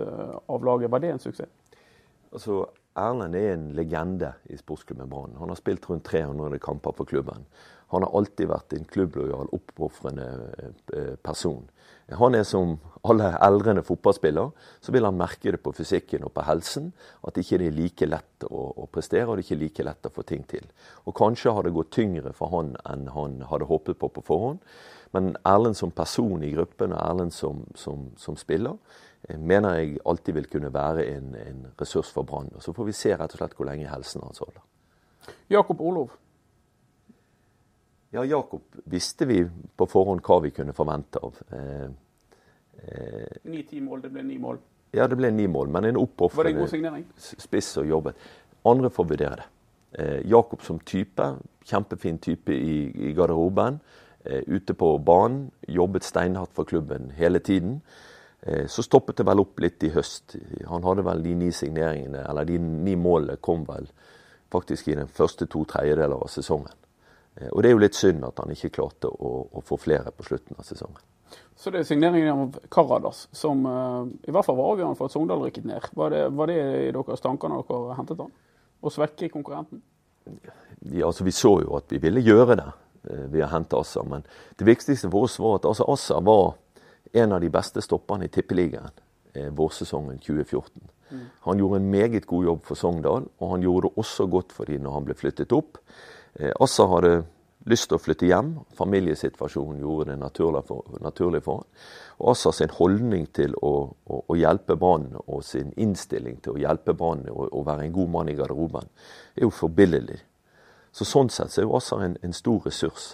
av laget. Var det en suksess? Altså, Erlend er en legende i sportsklubben Brann. Han har spilt rundt 300 kamper for klubben. Han har alltid vært en klubblojal, oppofrende eh, person. Han er som alle eldrende fotballspillere, så vil han merke det på fysikken og på helsen at det ikke er like lett å, å, prestere, og det ikke er like lett å få ting til. Og kanskje har det gått tyngre for han enn han hadde håpet på på forhånd. Men Erlend som person i gruppen og Erlend som, som, som spiller, eh, mener jeg alltid vil kunne være en, en ressurs for Brann. Så får vi se rett og slett hvor lenge helsen hans holder. Jakob Olov, ja, Jakob visste vi på forhånd hva vi kunne forvente av. Eh, eh, Ni-ti mål, det ble ni mål? Ja, det ble ni mål. Men en oppofrende spiss og jobbet. Andre får vurdere det. Eh, Jakob som type, kjempefin type i, i garderoben. ute på banen. Jobbet steinhardt for klubben hele tiden. Eh, så stoppet det vel opp litt i høst. Han hadde vel de ni signeringene, eller de ni målene kom vel faktisk i den første to tredjedeler av sesongen. Eh, og det er jo litt synd at han ikke klarte å, å få flere på slutten av sesongen. Så det er signeringen av Karadas som uh, i hvert fall var avgjørende for at Sogndal rykket ned. Var det, var det i deres tanker når dere hentet han? Å svekke konkurrenten? Ja, altså Vi så jo at vi ville gjøre det uh, ved å hente Assa. Men det viktigste for oss var at altså, Assa var en av de beste stopperne i Tippeligaen vårsesongen 2014. Mm. Han gjorde en meget god jobb for Sogndal, og han gjorde det også godt for dem når han ble flyttet opp. Assa hadde lyst til å flytte hjem. Familiesituasjonen gjorde det naturlig for, naturlig for. Og Assa sin holdning til å, å, å hjelpe barn og sin innstilling til å hjelpe barn og, og, være en god mann i garderoben, er jo forbilledlig. Så Sånn sett så er jo Assa en, en, stor ressurs.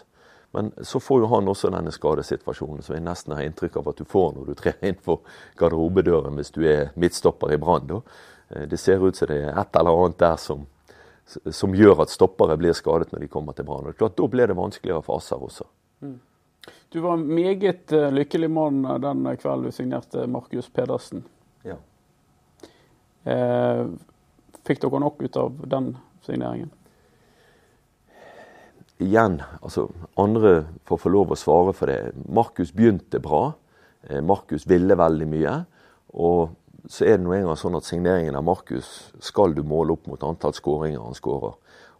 Men så får jo han også denne skadesituasjonen som jeg nesten har inntrykk av at du får når du trer inn for garderobedøren hvis du er midtstopper i Brann. Eh, det ser ut som det er et eller annet der som, som gjør at stoppere blir skadet når de kommer til Brann. Da ble det vanskeligere for Assar også. Mm. Du var en meget uh, lykkelig mann eh, den kvelden du signerte Markus Pedersen. Ja. Eh, fikk dere nok ut av den signeringen? Igjen, altså andre får få lov å svare for det. Markus begynte bra. Eh, Markus ville veldig mye. Og så er det nå engang sånn at signeringen av Markus skal du måle opp mot antall skåringer han skårer.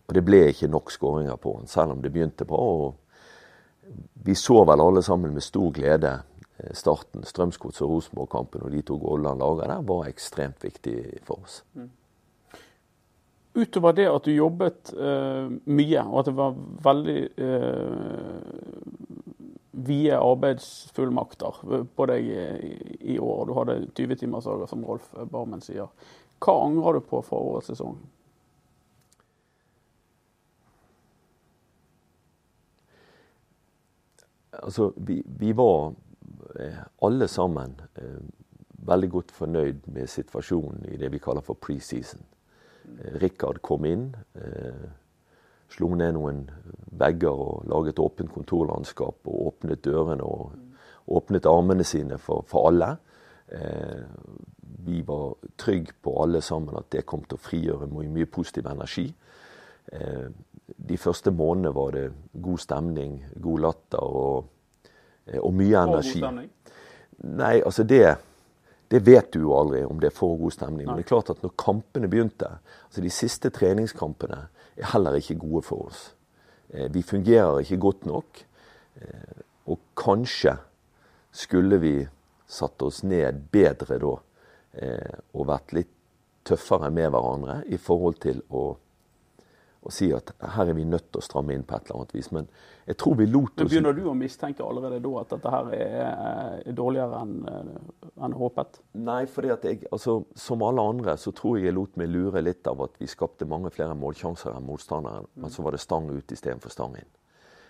Og det ble ikke nok skåringer på han, selv om det begynte bra. og Vi så vel alle sammen med stor glede eh, starten. Strømsgods og Rosenborg-kampen og de to gålene han laga der, var ekstremt viktig for oss. Mm. Utover det at du jobbet uh, mye, og at det var veldig uh, vide arbeidsfullmakter på deg i, år. Du hadde 20-timersdager, som Rolf Barmen sier. Hva angrer du på fra årets sesong? Altså, vi, vi var eh, alle sammen eh, veldig godt fornøyd med situasjonen i det vi kaller for preseason. Eh, Rikard kom inn. Eh, slo ned noen vegger og laget åpent kontorlandskap og åpnet dørene og åpnet armene sine for, for alle. Eh, vi var trygge på alle sammen at det kom til å frigjøre mye, mye positiv energi. Eh, de første månedene var det god stemning, god latter og, eh, og mye energi. Og god stemning? Nei, altså det det vet du jo aldri om det er for god stemning. Men det er klart at når kampene begynte, altså de siste treningskampene, er heller ikke gode for oss. Eh, vi fungerer ikke godt nok. Eh, og kanskje skulle vi satt oss ned bedre da eh, og vært litt tøffere med hverandre i forhold til å og si at her er vi nødt til å stramme inn på et eller annet vis. Men jeg tror vi lot oss Begynner du å mistenke allerede da at dette her er dårligere enn en håpet? Nei, for altså, som alle andre så tror jeg jeg lot meg lure litt av at vi skapte mange flere målsjanser enn motstanderen. Men så var det stang ut istedenfor stang inn.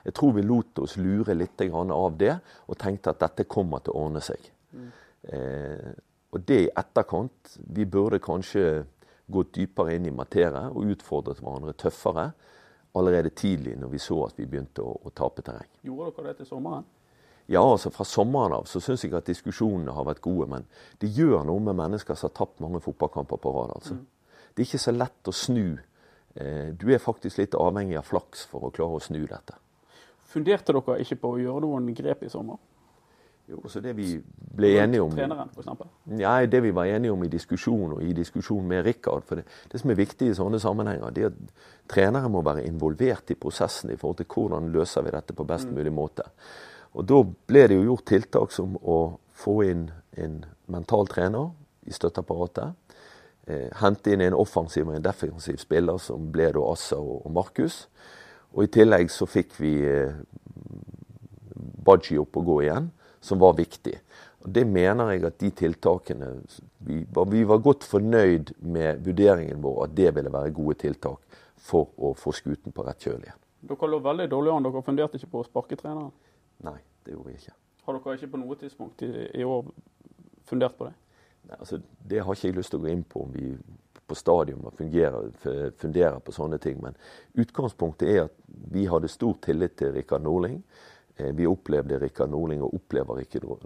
Jeg tror vi lot oss lure litt av det, og tenkte at dette kommer til å ordne seg. Mm. Eh, og det i etterkant. Vi burde kanskje gått dypere inn i materie og utfordret hverandre tøffere allerede tidlig når vi så at vi begynte å, å tape terreng. Gjorde dere det til sommeren? Ja, altså fra sommeren av så syns jeg at diskusjonene har vært gode. Men det gjør noe med mennesker som har tapt mange fotballkamper på rad. altså. Mm. Det er ikke så lett å snu. Eh, du er faktisk litt avhengig av flaks for å klare å snu dette. Funderte dere ikke på å gjøre noen grep i sommer? Jo, så det vi ble enige om Treneren, f.eks.? Ja, det vi var enige om i diskusjon og i diskusjon med Rikard. For det, det, som er viktig i sånne sammenhenger, det er at trenere må være involvert i prosessen i forhold til hvordan løser vi dette på best mm. mulig måte. Og Da ble det jo gjort tiltak som å få inn en mental trener i støtteapparatet. Eh, hente inn en offensiv og en defensiv spiller, som ble da Assa og, og Markus. Og I tillegg så fikk vi eh, Baji opp og gå igjen som var viktig. Og Det mener jeg at de tiltakene vi var, vi var godt fornøyd med vurderingen vår at det ville være gode tiltak for å få skuten på rett kjøl igjen. Dere lå veldig dårlig an. Dere funderte ikke på å sparke treneren? Nei, det gjorde vi ikke. Har dere ikke på noe tidspunkt i, i år fundert på det? Nei, altså, Det har ikke jeg lyst til å gå inn på om vi på stadion fungerer, funderer på sånne ting. Men utgangspunktet er at vi hadde stor tillit til Rikard Norling. Eh, vi opplevde Rikard Norling og opplever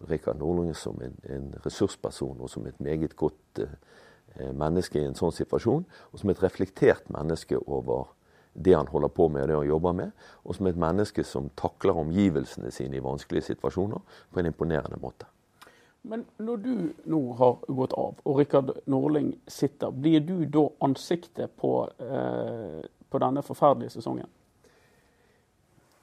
Rikard Norling som en, en, ressursperson og som et meget godt eh, menneske i en sånn situasjon. Og som et reflektert menneske over det han holder på med og det han jobber med. Og som et menneske som takler omgivelsene sine i vanskelige situasjoner på en imponerende måte. Men når du nå har gått av, og Rikard Norling sitter, blir du da ansiktet på, eh, på denne forferdelige sesongen?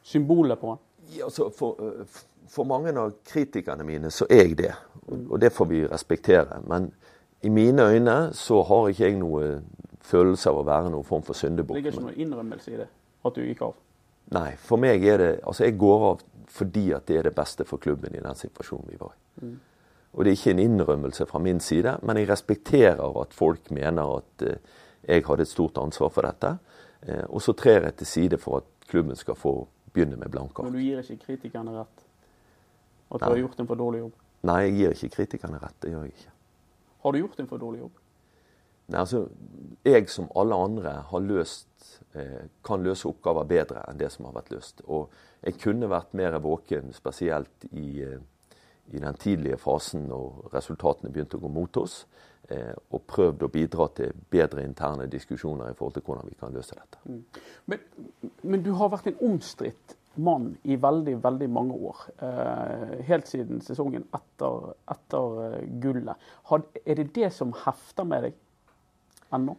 Symbolet på han? Altså, for, eh, for, mange av kritikerne mine så er jeg det, og det får vi respektere. Men i mine øyne så har ikke jeg noe følelse av å være noen form for syndebukk. Ligger ikke noen innrømmelse i det, at du gikk av? Nei, for meg er det Altså, jeg går av fordi at det er det beste for klubben i den situasjonen vi var i. Mm. Og det er ikke en innrømmelse fra min side, men jeg respekterer at folk mener at eh, jeg hadde et stort ansvar for dette. Eh, og så trer jeg til side for at klubben skal få begynne med blanke ark. Men du gir ikke kritikerne rett? At du Nei. har gjort en for dårlig jobb? Nei, jeg gir ikke kritikerne rett. Det gjør jeg ikke. Har du gjort en for dårlig jobb? Nei, altså, Jeg som alle andre har løst, eh, kan løse oppgaver bedre enn det som har vært løst. Og jeg kunne vært mer våken, spesielt i eh, i den tidlige fasen når resultatene begynte å gå mot oss, og prøvd å bidra til bedre interne diskusjoner i forhold til hvordan vi kan løse dette. Mm. Men, men, du har vært en omstridt mann i veldig, veldig mange år. Eh, helt siden sesongen etter, etter uh, gullet. Had, er det det som hefter med deg ennå?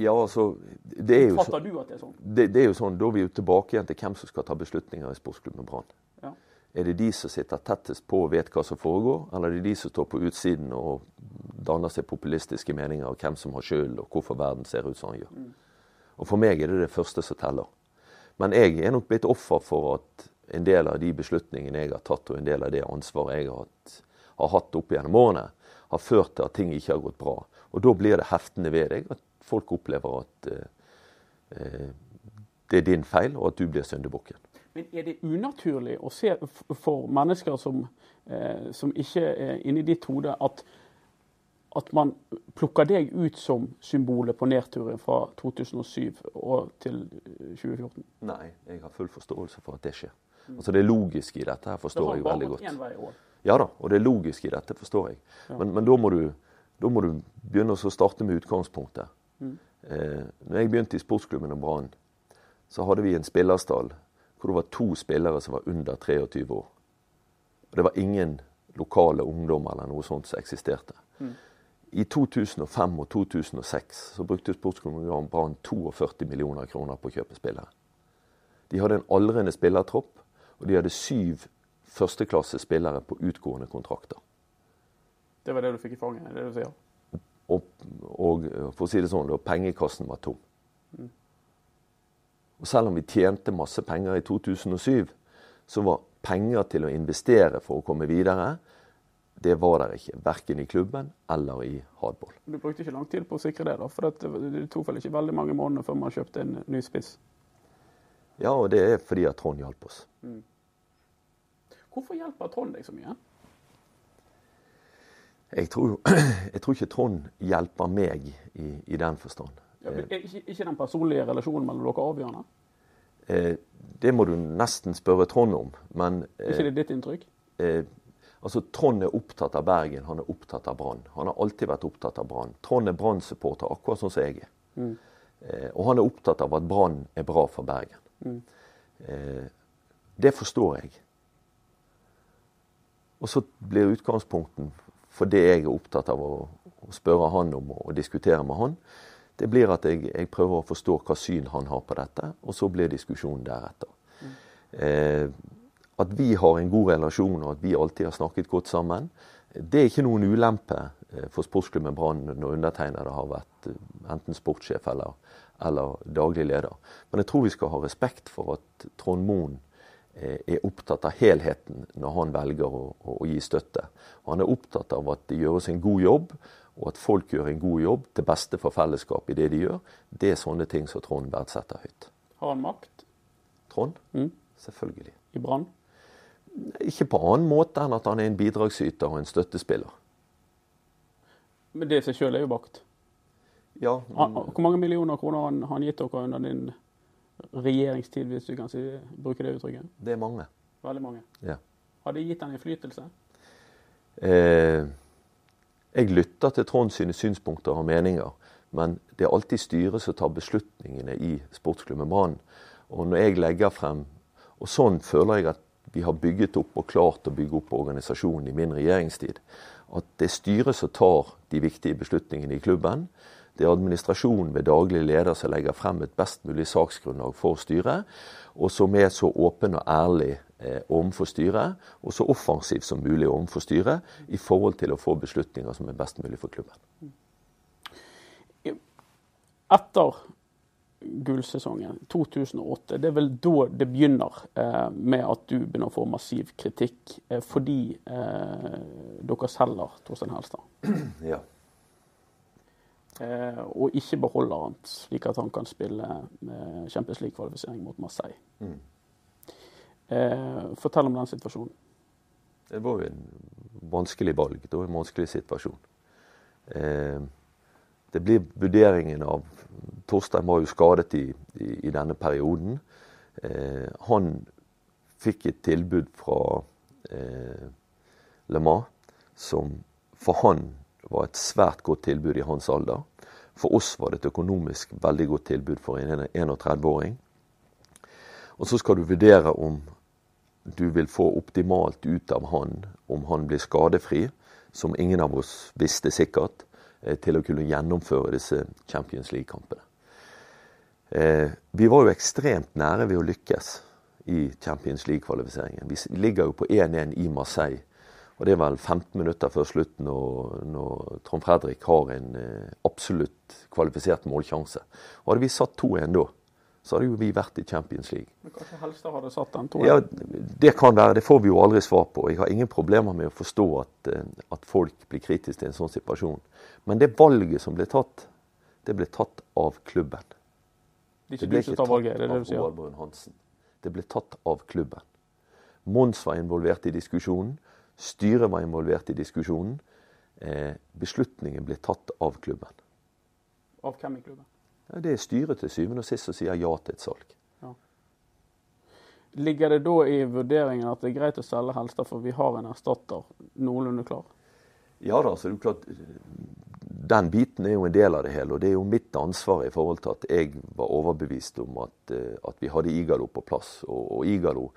Ja, altså, det er jo så, du at det er sånn? Det, det, er jo sånn, Da er vi jo tilbake igjen til hvem som skal ta beslutninger i sportsklubben Brann. Ja. Er det de som sitter tettest på og vet hva som foregår, eller er det de som står på utsiden og danner seg populistiske meninger om hvem som har skyld, og hvorfor verden ser ut som den gjør? Og For meg er det det første som teller. Men jeg er nok blitt offer for at en del av de beslutningene jeg har tatt, og en del av det ansvaret jeg har hatt, har hatt opp gjennom årene, har ført til at ting ikke har gått bra. Og da blir det heftende ved deg at folk opplever at eh, det er din feil, og at du blir syndebukken. Men er det unaturlig å se for mennesker som, eh, som ikke er inni ditt hode, at, at, man plukker deg ut som symbolet på nedturen fra 2007 og til 2014? Nei, jeg har full forståelse for at det skjer. Altså Det logiske i dette her forstår jeg veldig godt. Det har bare gått én vei. Ja da, og det logiske i dette forstår jeg. Ja. Men, men da, må du, da, må du, begynne å starte med utgangspunktet. Mm. Eh, når jeg begynte i sportsklubben og Brann, så hadde vi en spillerstall hvor det var to spillere som var under 23 år. Og det var ingen lokale ungdommer eller noe sånt som eksisterte. Mm. I 2005 og 2006 så brukte sportskommunen Brann 42 millioner kroner på å kjøpe spillere. De hadde en aldrende spillertropp, og de hadde syv førsteklassespillere på utgående kontrakter. Det var det du fikk i fanget? det du sier? Og, og for å si det sånn, pengekassen var tom. Mm. Og selv om vi tjente masse penger i 2007, så var penger til å investere for å komme videre, det var der ikke. Verken i klubben eller i hardball. Du brukte ikke lang tid på å sikre det, da? For det tok vel ikke veldig mange måneder før man kjøpte en ny spiss? Ja, og det er fordi at Trond hjalp oss. Mm. Hvorfor hjelper Trond deg så mye? Jeg tror, [CLEARS THROAT] jeg tror ikke Trond hjelper meg i, i den forstand. Ja, er ikke, ikke den personlige relasjonen mellom dere avgjørende? Eh, det må du nesten spørre Trond om. Men eh, ikke det ditt inntrykk? Eh, altså Trond er opptatt av Bergen, han er opptatt av Brann. Han har alltid vært opptatt av Brann. Trond er Brann-supporter, akkurat sånn som jeg er. Mm. Eh, og han er opptatt av at Brann er bra for Bergen. Mm. Eh, det forstår jeg. Og så blir utgangspunkten for det jeg er opptatt av å, å spørre han om og diskutere med han, det blir at jeg, jeg, prøver å forstå hva syn han har på dette, og så blir diskusjonen deretter. Mm. Eh, at vi har en god relasjon og at vi alltid har snakket godt sammen, det er ikke noen ulempe eh, for sportsklubben Brann når undertegnede har vært eh, enten sportssjef eller, eller, daglig leder. Men jeg tror vi skal ha respekt for at Trond Moen eh, er opptatt av helheten når han velger å, å, å gi støtte. Han er opptatt av at det gjøres en god jobb, og at folk gjør en god jobb til beste for fellesskapet i det de gjør, det er sånne ting som Trond verdsetter høyt. Har han makt? Trond? Mm. Selvfølgelig. I Brann? Ikke på annen måte enn at han er en bidragsyter og en støttespiller. Men det i seg sjøl er jo makt? Ja. Men... Hvor mange millioner kroner har han gitt dere under din regjeringstid, hvis du kan si, bruke det uttrykket? Det er mange. Veldig mange. Ja. Har det gitt en innflytelse? Eh, jeg lytter til Trond sine synspunkter og meninger, men det er alltid styret som tar beslutningene i sportsklubben Brann. Og når jeg legger frem Og sånn føler jeg at vi har bygget opp og klart å bygge opp organisasjonen i min regjeringstid. At det er styret som tar de viktige beslutningene i klubben. Det er administrasjonen ved daglig leder som legger frem et best mulig saksgrunnlag for styret, og som er så åpen og ærlig overfor styret, og så offensiv som mulig overfor styret, i forhold til å få beslutninger som er best mulig for klubben. Etter gullsesongen 2008, det er vel da det begynner eh, med at du begynner å få massiv kritikk eh, fordi eh, dere selger Torstein Helstad. [CLEARS THROAT] Ja. Eh, og ikke beholder han slik at han kan spille eh, Champions League-kvalifisering mot Marseille. Mm. Eh, fortell om den situasjonen. Det var jo en vanskelig valg. Det var en vanskelig situasjon. Eh, det blir vurderingen av Torstein var jo skadet i, i, i denne perioden. Eh, han fikk et tilbud fra eh, Le Mans som for han var et svært godt tilbud i hans alder. For oss var det et økonomisk veldig godt tilbud for en 31-åring. Og så skal du vurdere om du vil få optimalt ut av han om han blir skadefri, som ingen av oss visste sikkert, eh, til å kunne gjennomføre disse Champions League-kampene. Eh, vi var jo ekstremt nære ved å lykkes i Champions League-kvalifiseringen. Vi ligger jo på 1-1 i Marseille. Og det er vel 15 minutter før slutt når, når Trond Fredrik har en eh, absolutt kvalifisert målsjanse. Hadde vi satt 2-1 da, så hadde jo vi vært i Champions League. Men Kanskje Helstad hadde satt den 2-1? Ja, Det kan være. Det får vi jo aldri svar på. Jeg har ingen problemer med å forstå at, eh, at folk blir kritiske til en sånn situasjon. Men det valget som ble tatt, det ble tatt av klubben. Det ble ikke tatt valget, det det av? Roald Brun Hansen. Det ble tatt av klubben. Mons var involvert i diskusjonen. Styret var involvert i diskusjonen. Eh, beslutningen ble tatt av klubben. Av hvem i klubben? Ja, det er styret til syvende og sist som sier ja til et salg. Ligger det da i vurderingen at det er greit å selge Helstad, for vi har en erstatter noenlunde klar? Ja da, så det er klart Den biten er jo en del av det hele. Og det er jo mitt ansvar i forhold til at jeg var overbevist om at, eh, at vi hadde Igalo på plass. Og, og Igalo,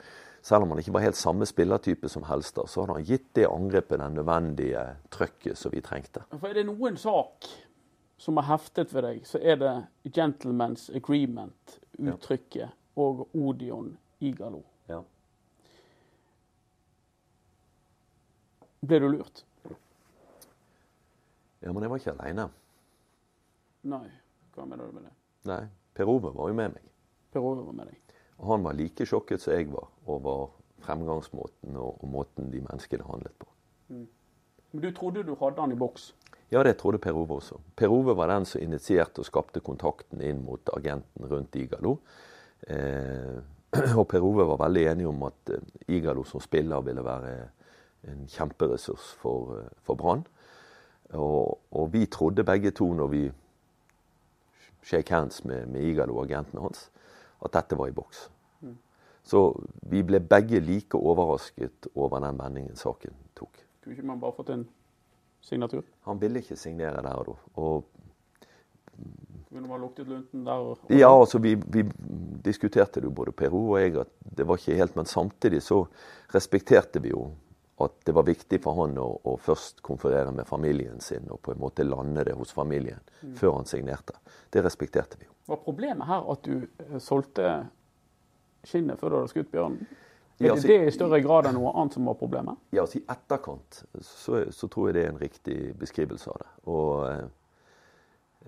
selv om han ikke var helt samme spillertype som Helstad, så hadde han gitt det angrepet den nødvendige trøkket som vi trengte. For er det noen sak som har heftet ved deg, så er det 'gentleman's agreement'-uttrykket og Odion Igalo. Ja. Ble du lurt? ja, men jeg var ikke aleine. Nei. Hva mener du med det? Nei, Per Ove var jo med meg. Per Ove var med deg. Og han var like sjokket som jeg var over fremgangsmåten og, og måten de menneskene handlet på. Men du trodde du hadde han i boks? Ja, det trodde Per Ove også. Per Ove var den som initierte og skapte kontakten inn mot agenten rundt Igalo. Eh, [CLEARS THROAT] og Per Ove var veldig enig om at eh, Igalo som spiller ville være en kjemperessurs for, eh, for Brann. Og, og vi trodde begge to når vi shake hands med, med Igalo og agenten hans, at dette var i boks. Så vi ble begge like overrasket over den vendingen saken tok. Kunne ikke man bare fått en signatur? Han ville ikke signere der og da. Og Kunne man luktet lunten der? Og, Ja, altså vi, vi diskuterte det jo både Per Ove og jeg at det var ikke helt, men samtidig så respekterte vi jo at det var viktig for han å, å først konferere med familien sin og på en måte lande det hos familien før han signerte. Det respekterte vi jo. Var problemet her at du eh, solgte skinnet før du hadde skutt bjørnen? Er det det i større grad enn noe annet som var problemet? Ja, altså I etterkant så, så tror jeg det er en riktig beskrivelse av det. Og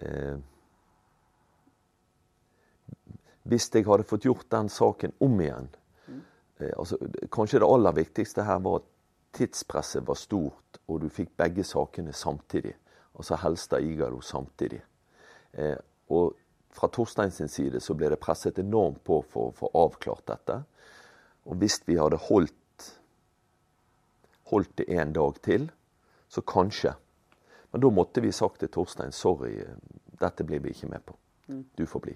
eh, Hvis jeg hadde fått gjort den saken om igjen eh, altså, Kanskje det aller viktigste her var at tidspresset var stort, og du fikk begge sakene samtidig. Altså Helstad Igalo samtidig. Eh, og fra Torstein sin side så ble det presset enormt på for å få avklart dette. Og hvis vi hadde holdt holdt det en dag til, så kanskje. Men da måtte vi sagt til Torstein sorry, dette blir vi ikke med på. Du får bli.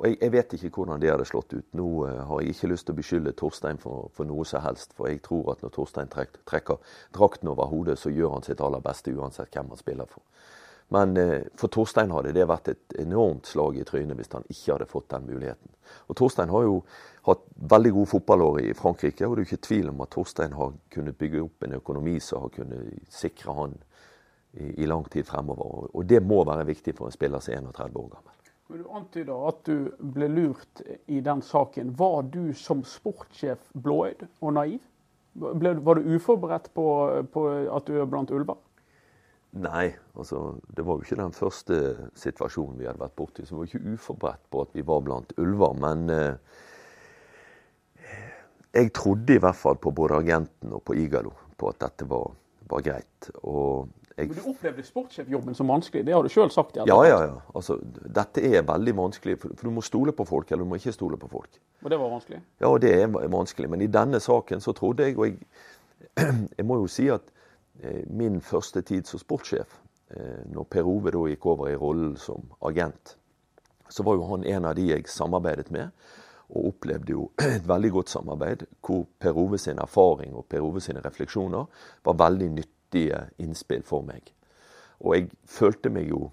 Og jeg, jeg, vet ikke hvordan det hadde slått ut. Nå uh, har jeg ikke lyst til å beskylde Torstein for, for, noe som helst. For jeg tror at når Torstein trekker, trekker drakten over hodet, så gjør han sitt aller beste uansett hvem han spiller for. Men uh, for Torstein hadde det vært et enormt slag i trynet hvis han ikke hadde fått den muligheten. Og Torstein har jo hatt veldig gode fotballår i Frankrike, og det er jo ikke tvil om at Torstein har kunnet bygge opp en økonomi som har kunnet sikre han i, i lang tid fremover. Og det må være viktig for en spiller som er 31 år gammel. Men Du antyder at du ble lurt i den saken. Var du som sportssjef blåøyd og naiv? Ble, var du uforberedt på, på at du er blant ulver? Nei, altså det var jo ikke den første situasjonen vi hadde vært borti. Så vi var ikke uforberedt på at vi var blant ulver. Men eh, jeg trodde i hvert fall på både agenten og på Igalo på at dette var, var greit. Og jeg... Men Du opplevde sportssjefjobben som vanskelig, det har du sjøl sagt? Ja, ja, ja. Altså, dette er veldig vanskelig, for, du må stole på folk, eller du må ikke stole på folk. Og det var vanskelig? Ja, det er vanskelig. Men i denne saken så trodde jeg, og jeg, [CLEARS THROAT] jeg må jo si at min første tid som sportssjef, eh, når Per Ove da gikk over i rollen som agent, så var jo han en av de jeg samarbeidet med. Og opplevde jo [CLEARS THROAT] et veldig godt samarbeid, hvor Per Ove sin erfaring og Per Ove sine refleksjoner var veldig nyttige innspill for meg. Og jeg følte meg jo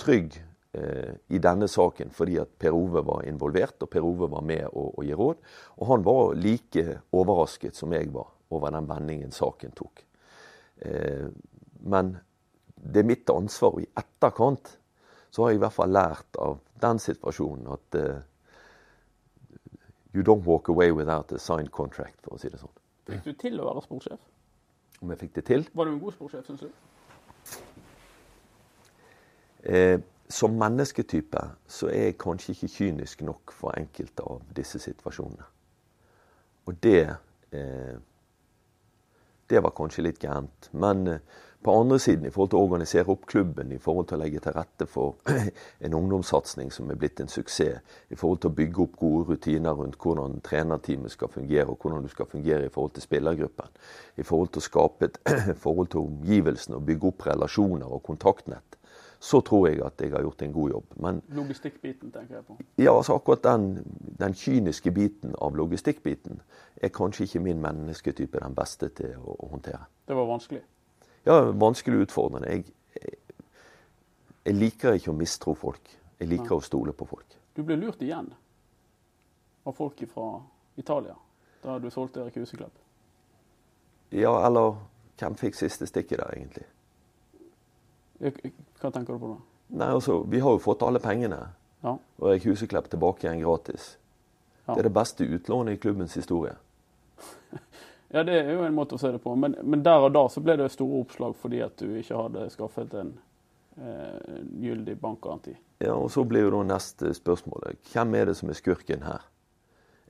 trygg eh, i denne saken fordi at Per Ove var involvert, og Per Ove var med å, å gi råd. Og han var like overrasket som jeg var over den vendingen saken tok. Eh, men det er mitt ansvar, og i etterkant så har jeg i hvert fall lært av den situasjonen at uh, you don't walk away without a signed contract, for å si det sånn. Fikk du til å være sportssjef? om jeg fikk det til. Var du en god sportssjef, syns du? Eh, som mennesketype så er jeg kanskje ikke kynisk nok for enkelte av disse situasjonene. Og det eh, Det var kanskje litt gærent. Men eh, på andre siden, i forhold til å organisere opp klubben, i forhold til å legge til rette for [CLEARS THROAT] en ungdomssatsing som er blitt en suksess, i forhold til å bygge opp gode rutiner rundt hvordan trenerteamet skal fungere, og hvordan du skal fungere i forhold til spillergruppen, i forhold til å skape et [CLEARS THROAT] forhold til omgivelsene og bygge opp relasjoner og kontaktnett, så tror jeg at jeg har gjort en god jobb. Men, Logistikkbiten tenker jeg på. Ja, altså akkurat den, den kyniske biten av logistikkbiten er kanskje ikke min mennesketype den beste til å, å håndtere. Det var vanskelig? Ja, vanskelig utfordrende. Jeg, jeg, jeg, liker ikke å mistro folk. Jeg liker ja. å stole på folk. Du ble lurt igjen av folk fra Italia da du solgte Erik Huseklepp? Ja, eller hvem fikk siste stikket der, egentlig? Hva tenker du på da? Nei, altså, Vi har jo fått alle pengene. Ja. Og Erik Huseklepp tilbake igjen gratis. Ja. Det er det beste utlånet i klubbens historie. [LAUGHS] Ja, det er jo en måte å se det på. Men, men der og da så ble det store oppslag fordi at du ikke hadde skaffet en eh, gyldig bankgaranti. Ja, og så blir jo da neste spørsmålet. Hvem er det som er skurken her?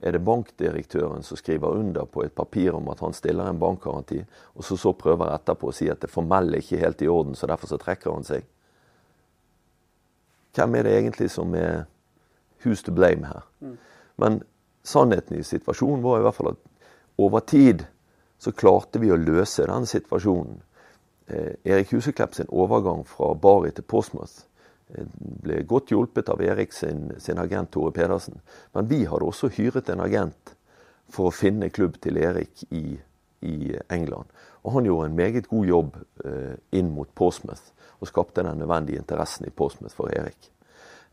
Er det bankdirektøren som skriver under på et papir om at han stiller en bankgaranti, og så, så prøver etterpå å si at det formelle ikke er helt i orden, så derfor så trekker han seg? Hvem er det egentlig som er who's to blame her? Mm. Men sannheten i situasjonen var i hvert fall at over tid så klarte vi å løse den situasjonen. Eh, Erik Huseklepp sin overgang fra Bari til Portsmouth ble godt hjulpet av Erik sin, sin, agent Tore Pedersen. Men vi hadde også hyret en agent for å finne klubb til Erik i, i England. Og han gjorde en meget god jobb eh, inn mot Portsmouth og skapte den nødvendige interessen i Portsmouth for Erik.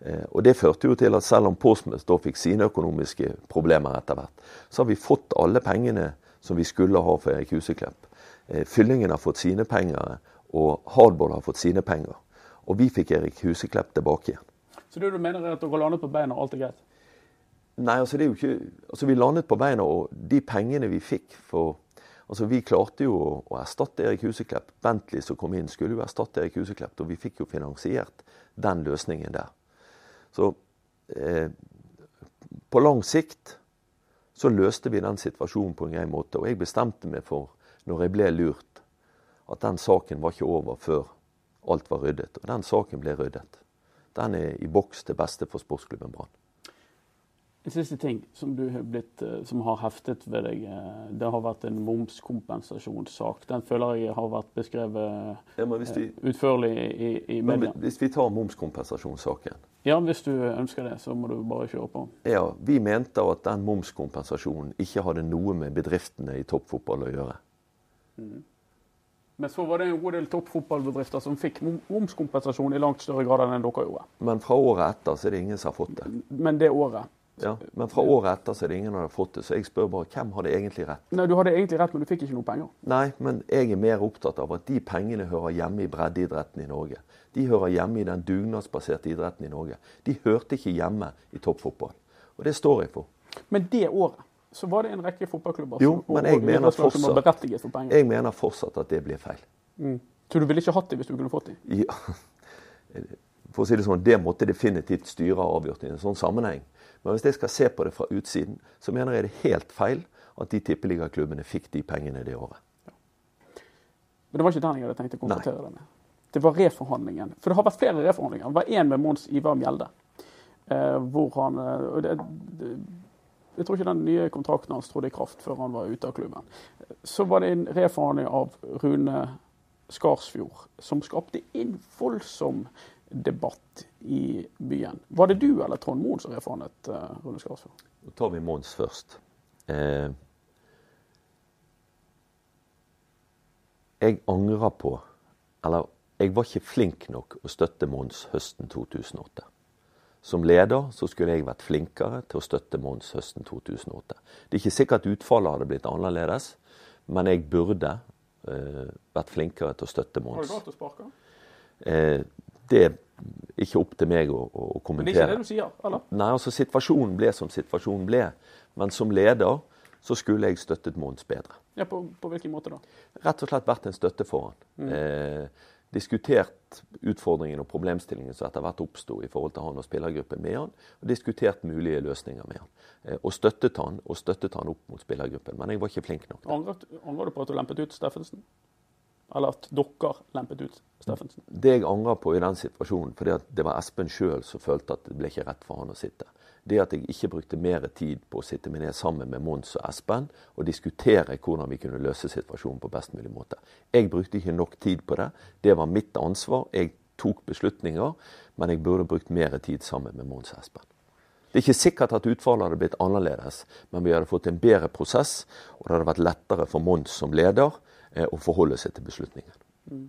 Eh, og Det førte jo til at selv om Portsmouth da fikk sine økonomiske problemer etter hvert, så har vi fått alle pengene som vi skulle ha for Erik Huseklepp. Eh, Fyllingen har fått sine penger, og Hardball har fått sine penger. Og vi fikk Erik Huseklepp tilbake igjen. Så det du mener er at dere landet på beina, og alt er greit? Nei, altså det er jo ikke Altså vi landet på beina, og de pengene vi fikk for Altså Vi klarte jo å, å erstatte Erik Huseklepp. Bentley som kom inn, skulle jo erstatte Erik Huseklepp, og vi fikk jo finansiert den løsningen der. Så eh, på lang sikt så løste vi den situasjonen på en grei måte. Og jeg bestemte meg for, når jeg ble lurt, at den saken var ikke over før alt var ryddet. Og den saken ble ryddet. Den er i boks til beste for sportsklubben Brann. En siste ting som, har, blitt, eh, som har heftet ved deg. Eh, det har vært en momskompensasjonssak. Den føler jeg har vært beskrevet ja, vi, utførlig i, i media. Hvis vi tar momskompensasjonssaken Ja, hvis du ønsker det, så må du bare kjøre på. Ja, Vi mente at den momskompensasjonen ikke hadde noe med bedriftene i toppfotball å gjøre. Mm. Men så var det en god del toppfotballbedrifter som fikk momskompensasjon i langt større grad enn dere gjorde. Men fra året etter så er det ingen som har fått det. Men det året? Ja, Men fra året etter så er det ingen som har fått det. Så jeg spør bare hvem hadde egentlig rett? Nei, Du hadde egentlig rett, men du fikk ikke noe penger. Nei, men jeg er mer opptatt av at de pengene hører hjemme i breddeidretten i Norge. De hører hjemme i den dugnadsbaserte idretten i Norge. De hørte ikke hjemme i toppfotball. Og det står jeg for. Men det året så var det en rekke fotballklubber jo, men jeg mener, fortsatt, jeg mener fortsatt at det blir feil. Mm. Så du ville ikke hatt det hvis du kunne fått det? Ja. [LAUGHS] For å si Det sånn, det måtte definitivt styret ha avgjort i en sånn sammenheng. Men hvis jeg skal se på det fra utsiden, så mener jeg det er helt feil at de tippeligaklubbene fikk de pengene det året. Ja. Men det var ikke den jeg hadde tenkt å konfrontere deg med. Det var reforhandlingen. For det har vært flere reforhandlinger. Det var én med Mons Ivar Mjelde. Eh, hvor han eh, det, jeg tror ikke den nye kontrakten hans trådte i kraft før han var ute av klubben. Så var det en reforhandling av Rune Skarsfjord som skapte en voldsom debatt i byen. Var det du eller Trond Moen som reforhandlet uh, Rune Skarsfjord? Nå tar vi Mons først. Eh, jeg angrer på Eller jeg var ikke flink nok å støtte Mons høsten 2008. Som leder så skulle jeg vært flinkere til å støtte Mons høsten 2008. Det er ikke sikkert utfallet hadde blitt annerledes, men jeg burde uh, vært flinkere til å støtte Mons. Har du valgt å sparke? Uh, det er ikke opp til meg å, å, kommentere. Men det er ikke det du sier, eller? Nei, altså situasjonen ble som situasjonen ble. Men som leder så skulle jeg støttet Mons bedre. Ja, På, på hvilken måte da? Rett og slett vært en støtte for han. Mm. Eh, diskutert utfordringene og problemstillingene som etter hvert oppsto i forhold til han og spillergruppen med han, og diskutert mulige løsninger med han. Eh, og støttet han og støttet han opp mot spillergruppen. Men jeg var ikke flink nok. Angrer du på at du lempet ut Steffensen? Eller at dere lempet ut Steffensen? Det jeg angrer på i den situasjonen, for det var Espen sjøl som følte at det ble ikke rett for han å sitte det at jeg ikke brukte mer tid på å sitte meg ned sammen med Mons og Espen og diskutere hvordan vi kunne løse situasjonen på best mulig måte. Jeg brukte ikke nok tid på det. Det var mitt ansvar. Jeg tok beslutninger, men jeg burde brukt mer tid sammen med Mons og Espen. Det er ikke sikkert at utfallet hadde blitt annerledes, men vi hadde fått en bedre prosess, og det hadde vært lettere for Mons som leder eh, å forholde seg til beslutningen. Mm.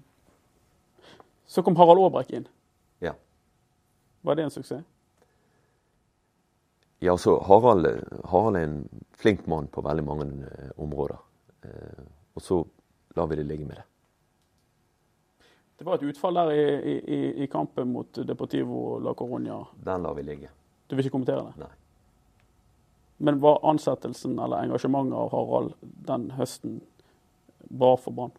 Så kom Harald Aabrekk inn. Ja. Var det en suksess? Ja, så Harald, Harald, er en flink mann på veldig mange eh, områder. Eh, og så lar vi det ligge med det. Det var et utfall der i, i, i kampen mot Deportivo la Coronia. Den lar vi ligge. Du vil ikke kommentere det? Nei. Men var ansettelsen eller engasjementet av Harald den høsten bra for Brann?